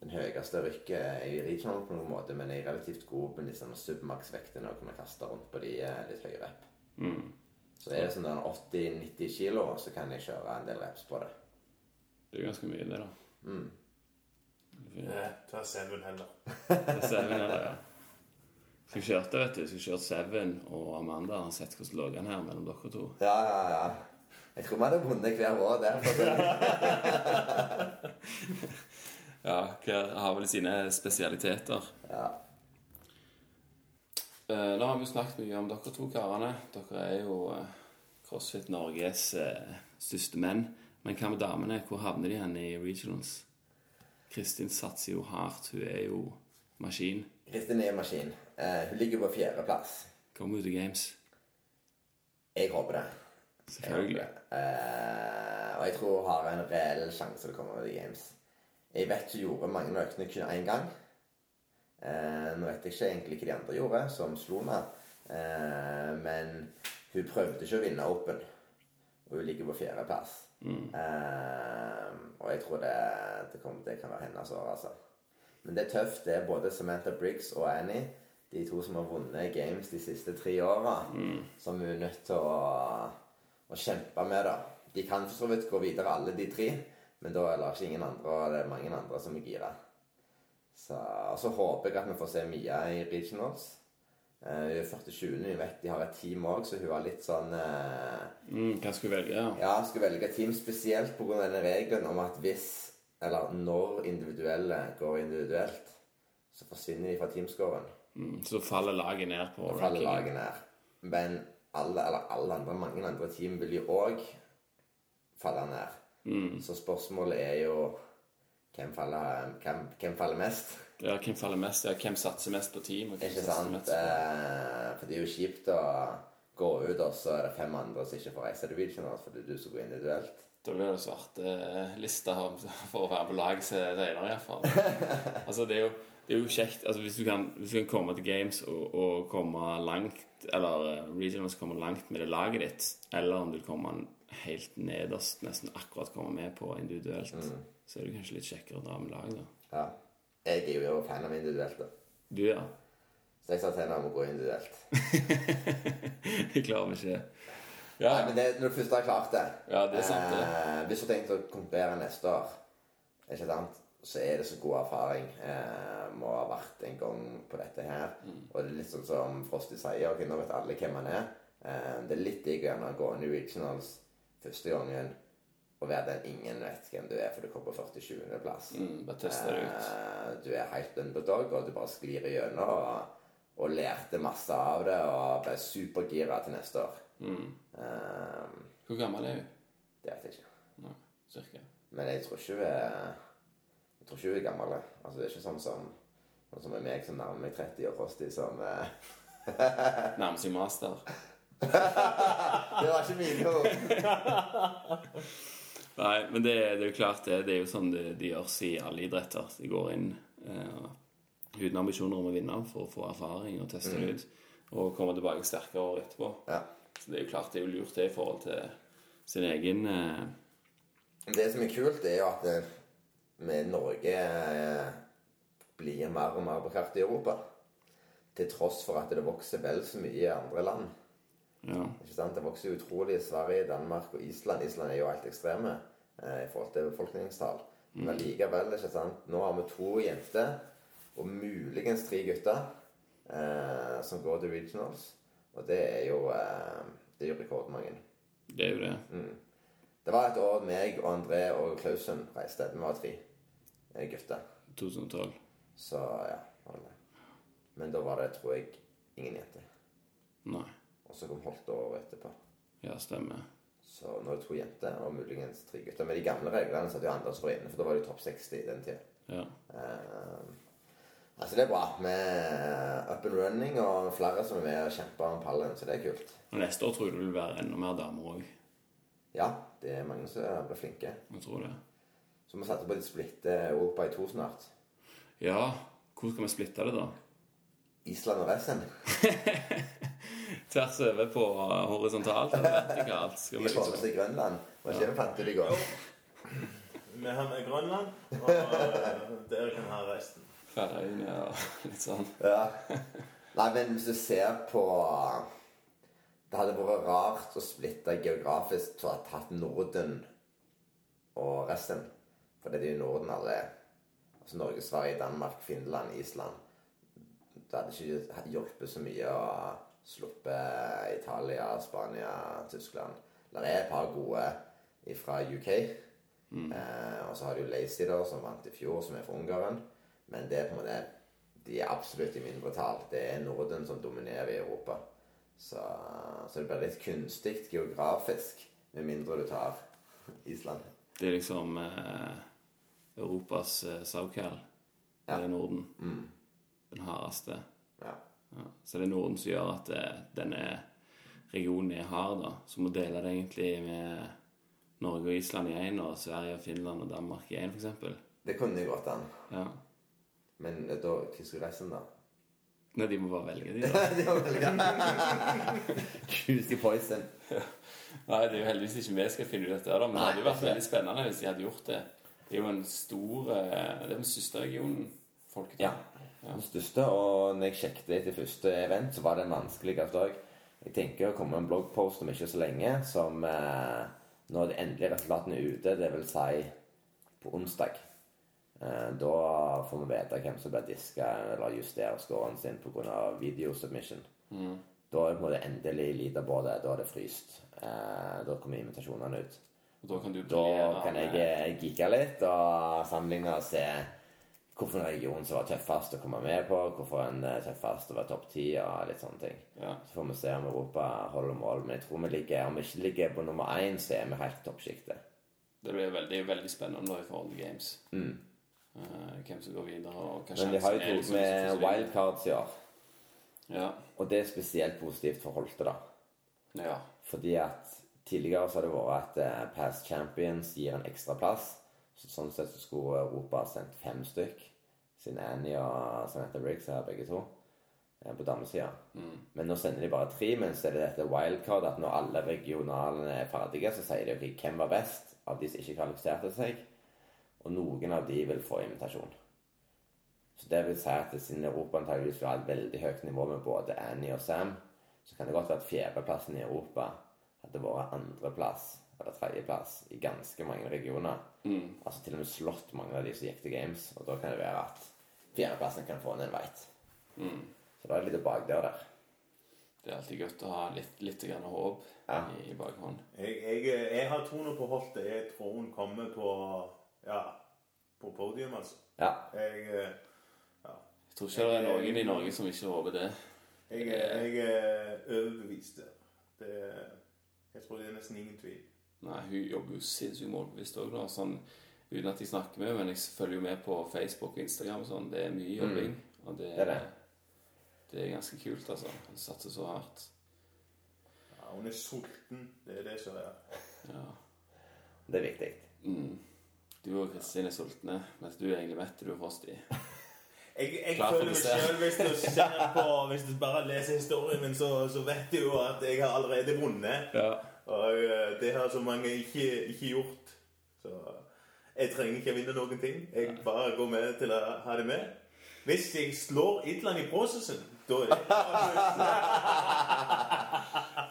den høyeste rykket i regional på noen måte, men jeg er relativt god på liksom submax-vektene og kunne kaste rundt på de eh, litt høye rep. Mm. Så er det sånn der 80-90 kilo, så kan jeg kjøre en del reps på det. Det er ganske mye, det, da. Mm. Nei, ta Seven heller. Er Seven heller, ja. Så jeg kjørte, vet du. Så jeg kjørte Seven og Amanda. Har sett hvordan lå han her mellom dere to. Ja, ja, ja. Jeg tror vi hadde vunnet hver vår der. Ja, hver har vel sine spesialiteter. Ja. Uh, nå har vi snakket mye om dere to karene. Dere er jo uh, CrossFit Norges uh, største menn. Men hva med damene? Hvor havner de hen i regionals? Kristin satser jo hardt. Hun er jo maskin. Kristin er maskin. Eh, hun ligger på fjerdeplass. Kommer hun til games. Jeg håper det. Jeg håper det. Eh, og jeg tror hun har en reell sjanse til å komme til games. Jeg vet hun gjorde mange av øktene kun én gang. Eh, nå vet jeg ikke egentlig hva de andre gjorde, som slo meg. Eh, men hun prøvde ikke å vinne Open. Og hun ligger på fjerdeplass. Eh, og jeg tror det, det, kommer, det kan være hennes år, altså. Men det er tøft. Det er både Samantha Briggs og Annie, de to som har vunnet games de siste tre åra, som hun er nødt til å, å kjempe med. da. De kan for så vidt gå videre, alle de tre, men da er det ikke ingen andre, og det er mange andre som er gira. Så, og så håper jeg at vi får se Mia i regionals. Eh, Hun er 47. hun vet de har et team òg, så hun var litt sånn eh, Mm, hva skulle velge? Ja. Ja, skulle velge team spesielt pga. denne regelen om at hvis, eller når individuelle går individuelt, så forsvinner de fra teamscoren. Mm, så faller laget ned på Da faller laget ned. Men alle, eller alle andre, mange andre team vil jo òg falle ned. Mm. Så spørsmålet er jo hvem faller, hvem, hvem faller mest? Ja, hvem faller mest? Ja, hvem satser mest på team? Og Ikke sant? Eh, for det er jo kjipt å gå ut, og så er det fem andre som ikke får reise til regionals fordi du skal gå individuelt. Da blir det svarte lista for å være på lag senere, iallfall. altså, det er jo det er jo kjekt altså, hvis, du kan, hvis du kan komme til games og, og komme langt Eller eh, regionals komme langt med det laget ditt, eller om du kommer helt nederst, nesten akkurat komme med på individuelt, så er det kanskje litt kjekkere å dra med lag, da. Ja. Jeg er jo fan av individuelt, da. Du, ja. Så jeg sa til henne om å gå individuelt. Jeg klarer meg ikke. Nei, men det, når du først har klart det Ja, det er sant, det. eh, Hvis du har tenkt å konkurrere neste år, ikke sant, så er det så god erfaring. Eh, må ha vært en gang på dette her. Mm. Og det er litt sånn som Frosty sier, ok, nå vet alle hvem han er. Eh, det er litt digg å gjerne gå inn i regionals første gangen og være den ingen vet hvem du er, for du kommer på 47. plass. Mm, bare teste det ut. Eh, du er helt underdog, og du bare sklir igjennom. Og, og lærte masse av det, og ble supergira til neste år. Mm. Eh, Hvor gammel er hun? det vet jeg ikke. Nei, cirka. Men jeg tror ikke hun er Jeg tror ikke hun er gammel. Altså, det er ikke sånn som Sånn som er meg som nærmer meg 30 og Frosty som eh, Nærmer seg master. Det var ikke mine ord. Nei, men det, det er jo klart det. Det er jo sånn det, de gjøres i alle idretter. De går inn eh, uten ambisjoner om å vinne for å få erfaring og teste det ut. Og komme tilbake sterkere året etterpå. Ja. Så det er jo klart det er jo lurt det i forhold til sin egen eh, Det som er kult, er jo at eh, med Norge eh, blir mer og mer på kartet i Europa. Til tross for at det vokser vel så mye i andre land. Ja. Ikke sant? Det vokser utrolig i Sverige, Danmark og Island. Island er jo helt ekstreme eh, i forhold til befolkningstall. Men likevel, ikke sant? Nå har vi to jenter og muligens tre gutter eh, som går til regionals. Og det er jo, eh, det er jo rekordmange. Det er jo det. Det var et år meg og André og Klausen reiste. Vi var tre eh, gutter. 2012. Så ja. var. Men da var det, tror jeg, ingen jenter. Nei. Og så kom Holt året etterpå. Ja, stemmer. Så nå er det to jenter og muligens tre gutter. Med de gamle reglene satt jo Anders for inne, for da var det jo topp 60 i den tida. Ja. Uh, altså det er bra med up and running og flere som er med og kjemper om pallen, så det er kult. Og neste år tror jeg det vil være enda mer damer òg. Ja, det er mange som blir flinke. Jeg tror det. Så vi satser på litt splitte Europa i to snart. Ja, hvor skal vi splitte det, da? Island og resten. Tvers over på horisontalt eller vertikalt? Skal I vi forhold oss til Grønland. Hva skjer med fant ut i går? Vi har med Grønland, og eh, dere kan ha resten. Færøyene og litt sånn? Ja. Nei, men hvis du ser på Det hadde vært rart å splitte geografisk til å ha tatt Norden og resten. For det er jo Norden alle er. Altså Norge, Sverige, Danmark, Finland, Island. Det hadde ikke hjulpet så mye å sluppe Italia, Spania, Tyskland. Det er et par gode fra UK. Eh, og så har du Lazy, da, som vant i fjor, som er fra Ungarn. Men det er på en måte de er absolutt i mindretall. Det er Norden som dominerer i Europa. Så, så det blir litt kunstig geografisk, med mindre du tar Island. Det er liksom eh, Europas eh, SoCal. Det er Norden. Mm. Den hardeste. Ja. Ja. Så det er Norden som gjør at eh, denne regionen er hard, da. Så må dele det egentlig med Norge og Island i én, og Sverige og Finland og Danmark i én, f.eks. Det kunne gått an. Ja. Men da hva skulle resten, da? Nei, de må bare velge, de, da. det var veldig Juicy poison. Nei, det er jo heldigvis ikke vi skal finne ut dette, da. Men det hadde jo vært veldig spennende hvis de hadde gjort det. Det er jo en stor eh, Det er den største regionen. Folketall. Ja. Den største, og når jeg sjekket etter første event, så var det en vanskeligste òg. Jeg tenker å komme med en bloggpost om ikke så lenge, som eh, når de endelige resultatene er ute, det vil si på onsdag. Eh, da får vi vite hvem som blir diska eller justerer scoren sin pga. videosubmission. Mm. Da er det på en måte endelig leaderboardet. Da er det fryst. Eh, da kommer invitasjonene ut. Da kan du Da kan jeg eh, geeke litt og sammenligne og se hvorfor en region som var tøffest å komme med på, hvorfor en tøffest å være topp ti og litt sånne ting. Ja. Så får vi se om Europa holder mål. Men jeg tror vi ligger, om vi ikke ligger på nummer én, så er vi helt toppsjiktet. Det blir veldig, veldig spennende i forhold til games. Mm. Eh, hvem som går videre, og hva Men de har jo tatt liksom, med wildcards i år. Ja. Og det er spesielt positivt for Holte, da. ja. Fordi at tidligere så har det vært at eh, Past Champions gir en ekstra plass. Så sånn sett så skulle Europa sendt fem stykk. Siden Annie og Samantha Briggs er begge to eh, på damesida. Mm. Men nå sender de bare tre, men så er det dette wildcard at når alle regionalene er ferdige, så sier de ok, hvem var best av de som ikke kvalifiserte seg. Og noen av de vil få invitasjon. Så det vil si at siden Europa antageligvis vil ha et veldig høyt nivå med både Annie og Sam, så kan det godt være at fjerdeplassen i Europa hadde vært andreplass eller tredjeplass i ganske mange regioner. Mm. Altså til og med slått mange av de som gikk til Games. Og da kan det være at fjerdeplassen kan få en invite. Mm. Så da er det litt bakdør der. Det er alltid godt å ha litt, litt grann håp Ja. i, i bakhånd. Jeg, jeg, jeg har troen på Holte. Jeg tror hun kommer på ja, på podium, altså. Ja. Jeg, ja. Jeg tror ikke det er noen i Norge som ikke håper det. jeg, jeg er overbevist. Det, jeg tror det er nesten ingen tvil. Nei, hun jobber jo sinnssykt målbevisst òg. Sånn, uten at jeg snakker med henne, men jeg følger jo med på Facebook og Instagram sånn. Det er mye jobbing. Og det, Mm. Det er det. det er ganske kult, altså. Hun satser så hardt. Ja, hun er sulten. Det er det som er Ja. Det er viktig. Mm. Du og Kristin er sultne, mens du er egentlig mett. Du er frosty. Jeg, jeg føler meg sjøl hvis du ser på Hvis du bare leser historien min, så, så vet du jo at jeg har allerede vunnet. Ja. Og eh, det har så mange ikke, ikke gjort. Så jeg trenger ikke å vinne noen ting. Jeg bare går med til å ha det med. Hvis jeg slår et eller annet i prosessen, da er det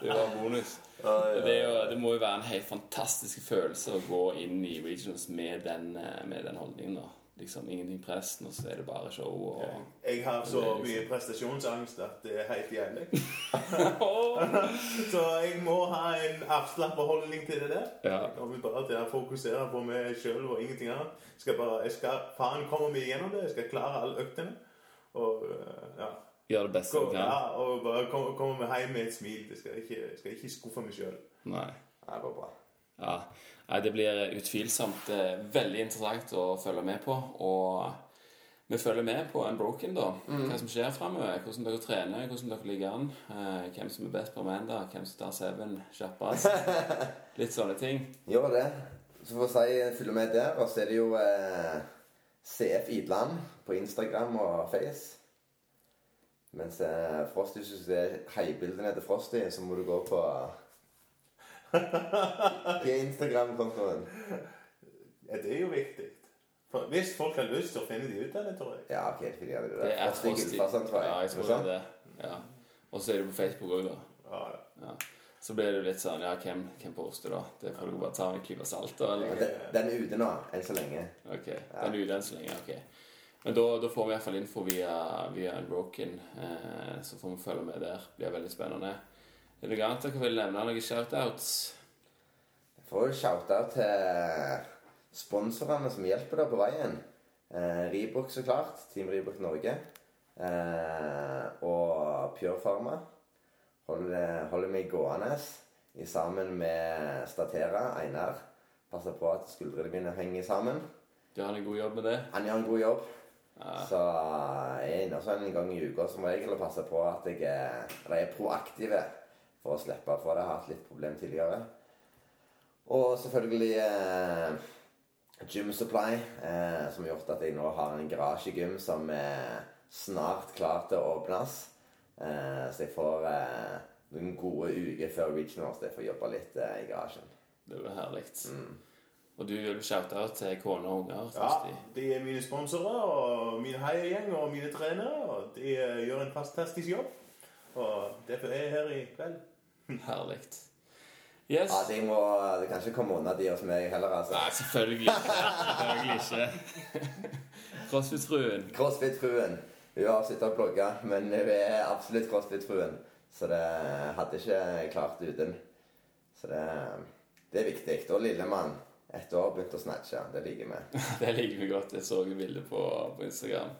Det var bonus. Det, jo, det må jo være en helt fantastisk følelse å gå inn i regionals med den, eh, med den holdningen. da. Liksom Ingenting press, og så er det bare show. og... Jeg har så mye prestasjonsangst at det er helt jævlig. Så jeg må ha en avslappa holdning til det der. Ja. Jeg kommer bare til å fokusere på meg sjøl og ingenting annet. Jeg skal bare, jeg skal faen komme meg gjennom det. Jeg skal klare alle øktene. Og øh, ja. Gjør det beste du kan. ja, og bare komme, kom hjem med et smil. Det skal ikke, skal ikke skuffe meg sjøl. Nei. Det var bra. Ja. Nei, det blir utvilsomt eh, veldig interessant å følge med på. Og vi følger med på Unbroken, da. Hva som skjer framover. Hvordan dere trener, hvordan dere ligger an. Eh, hvem som er best på Amanda, hvem som tar Seven kjappest. Litt sånne ting. Gjør det. Så får jeg si følge med der. Og så er det jo eh, CF Idland på Instagram og Face. Mens eh, Frosty hvis du ser heibildene til Frosty, så må du gå på Hva er Instagram-kontoen? Ja, det er jo viktig. For hvis folk har lyst til å finne de ut av det, tror jeg. Ja, ok, det jeg det. Det er Frosty. Tror jeg. Ja, jeg tror det er det. Ja. Og så er det på Facebook òg, da. Ja, Ja. Så blir det litt sånn Ja, hvem, hvem poster, da? Det får du bare ta med en klype salt. Eller? Den, den er ute nå, enn så lenge. Ok, Den er ute enn så lenge. ok. Men da, da får vi i hvert fall info via, via Unbroken. Eh, så får vi følge med der. Det blir veldig spennende. Er det annet dere vil nevne? Noen shoutouts? Jeg får shout-out til sponsorene som hjelper deg på veien. Eh, Ribok, så klart. Team Ribok Norge. Eh, og Pure Pharma. Holder, holder meg gående i sammen med Statera, Einar. Passer på at skuldrene mine henger sammen. Du har en god jobb med det? Han gjør en god jobb. Ja. Så jeg er inne sånn en gang i uka som regel og passer på at jeg er, eller er proaktive for å slippe, for jeg har hatt litt problem tidligere. Og selvfølgelig eh, Gym Supply, eh, som har gjort at jeg nå har en garasjegym som er snart klar til å åpnes. Eh, så jeg får eh, noen gode uker før regionals jeg får jobbe litt eh, i garasjen. Det blir herlig. Og du vil shoute-out til kone og unger? Ja, de er mine sponsorer og min heiagjeng og mine trenere. Og de eh, gjør en fantastisk jobb. Og derfor er jeg her i kveld. Herlig. Yes. Ja, de må, det kan ikke komme unna de hos meg heller, altså. Nei, selvfølgelig ikke. Selvfølgelig ikke. Crossfit-fruen. Crossfit-fruen. Hun har sittet og blogga, men hun er absolutt crossfit-fruen. Så det hadde ikke klart uten. Så det, det er viktig. Og lillemann, ett år, begynte å snatche. Det liker vi. Det liker vi godt. Jeg så et bilde på, på Instagram.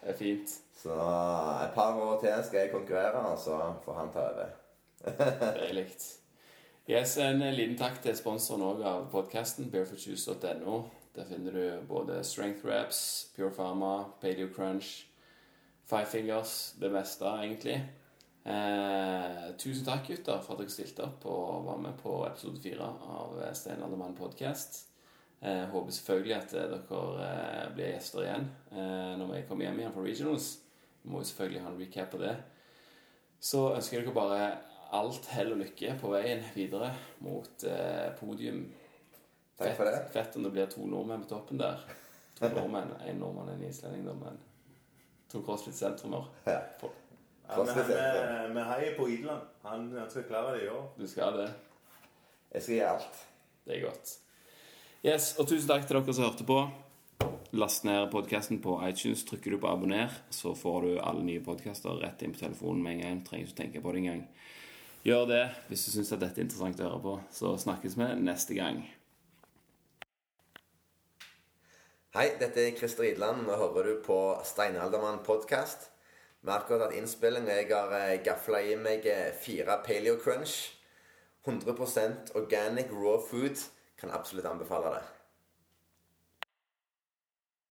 Det er fint. Så et par år til skal jeg konkurrere, og så får han ta over. Deilig. Yes, en liten takk til sponsoren òg av podkasten, barefootjuice.no. Der finner du både Strength Reps, Pure Pharma, Paleo Crunch, Five Fingers, det meste, egentlig. Eh, tusen takk, gutter, for at dere stilte opp og var med på episode fire av Stein Mann podcast. Eh, håper selvfølgelig at eh, dere eh, blir gjester igjen eh, når vi kommer hjem igjen fra Regionals. Vi må jo selvfølgelig ha en recap på det. Så ønsker jeg dere bare alt hell og lykke på veien videre mot eh, podium. Takk for det. Fett om det blir to nordmenn på toppen der. To nordmenn, En nordmann og en islending, da, men to CrossFit-sentrumer. Ja. Ja, men han, eh, vi heier på Ideland. Han, han skal klare det i år. Du skal det. Jeg skal gi alt. Det er godt. Yes, og tusen takk til dere som hørte på. Last ned podkasten på iTunes. Trykker du på 'abonner', så får du alle nye podkaster rett inn på telefonen med en gang. Trenger ikke tenke på det engang. Gjør det hvis du syns dette er interessant å høre på. Så snakkes vi neste gang. Hei, dette er Christer Idland. Nå hører du på Steinaldermann podkast. Vi at akkurat hatt innspilling, og jeg har gafla i meg eh, fire Paleo Crunch. 100% organic raw food. Kan absolutt anbefale det.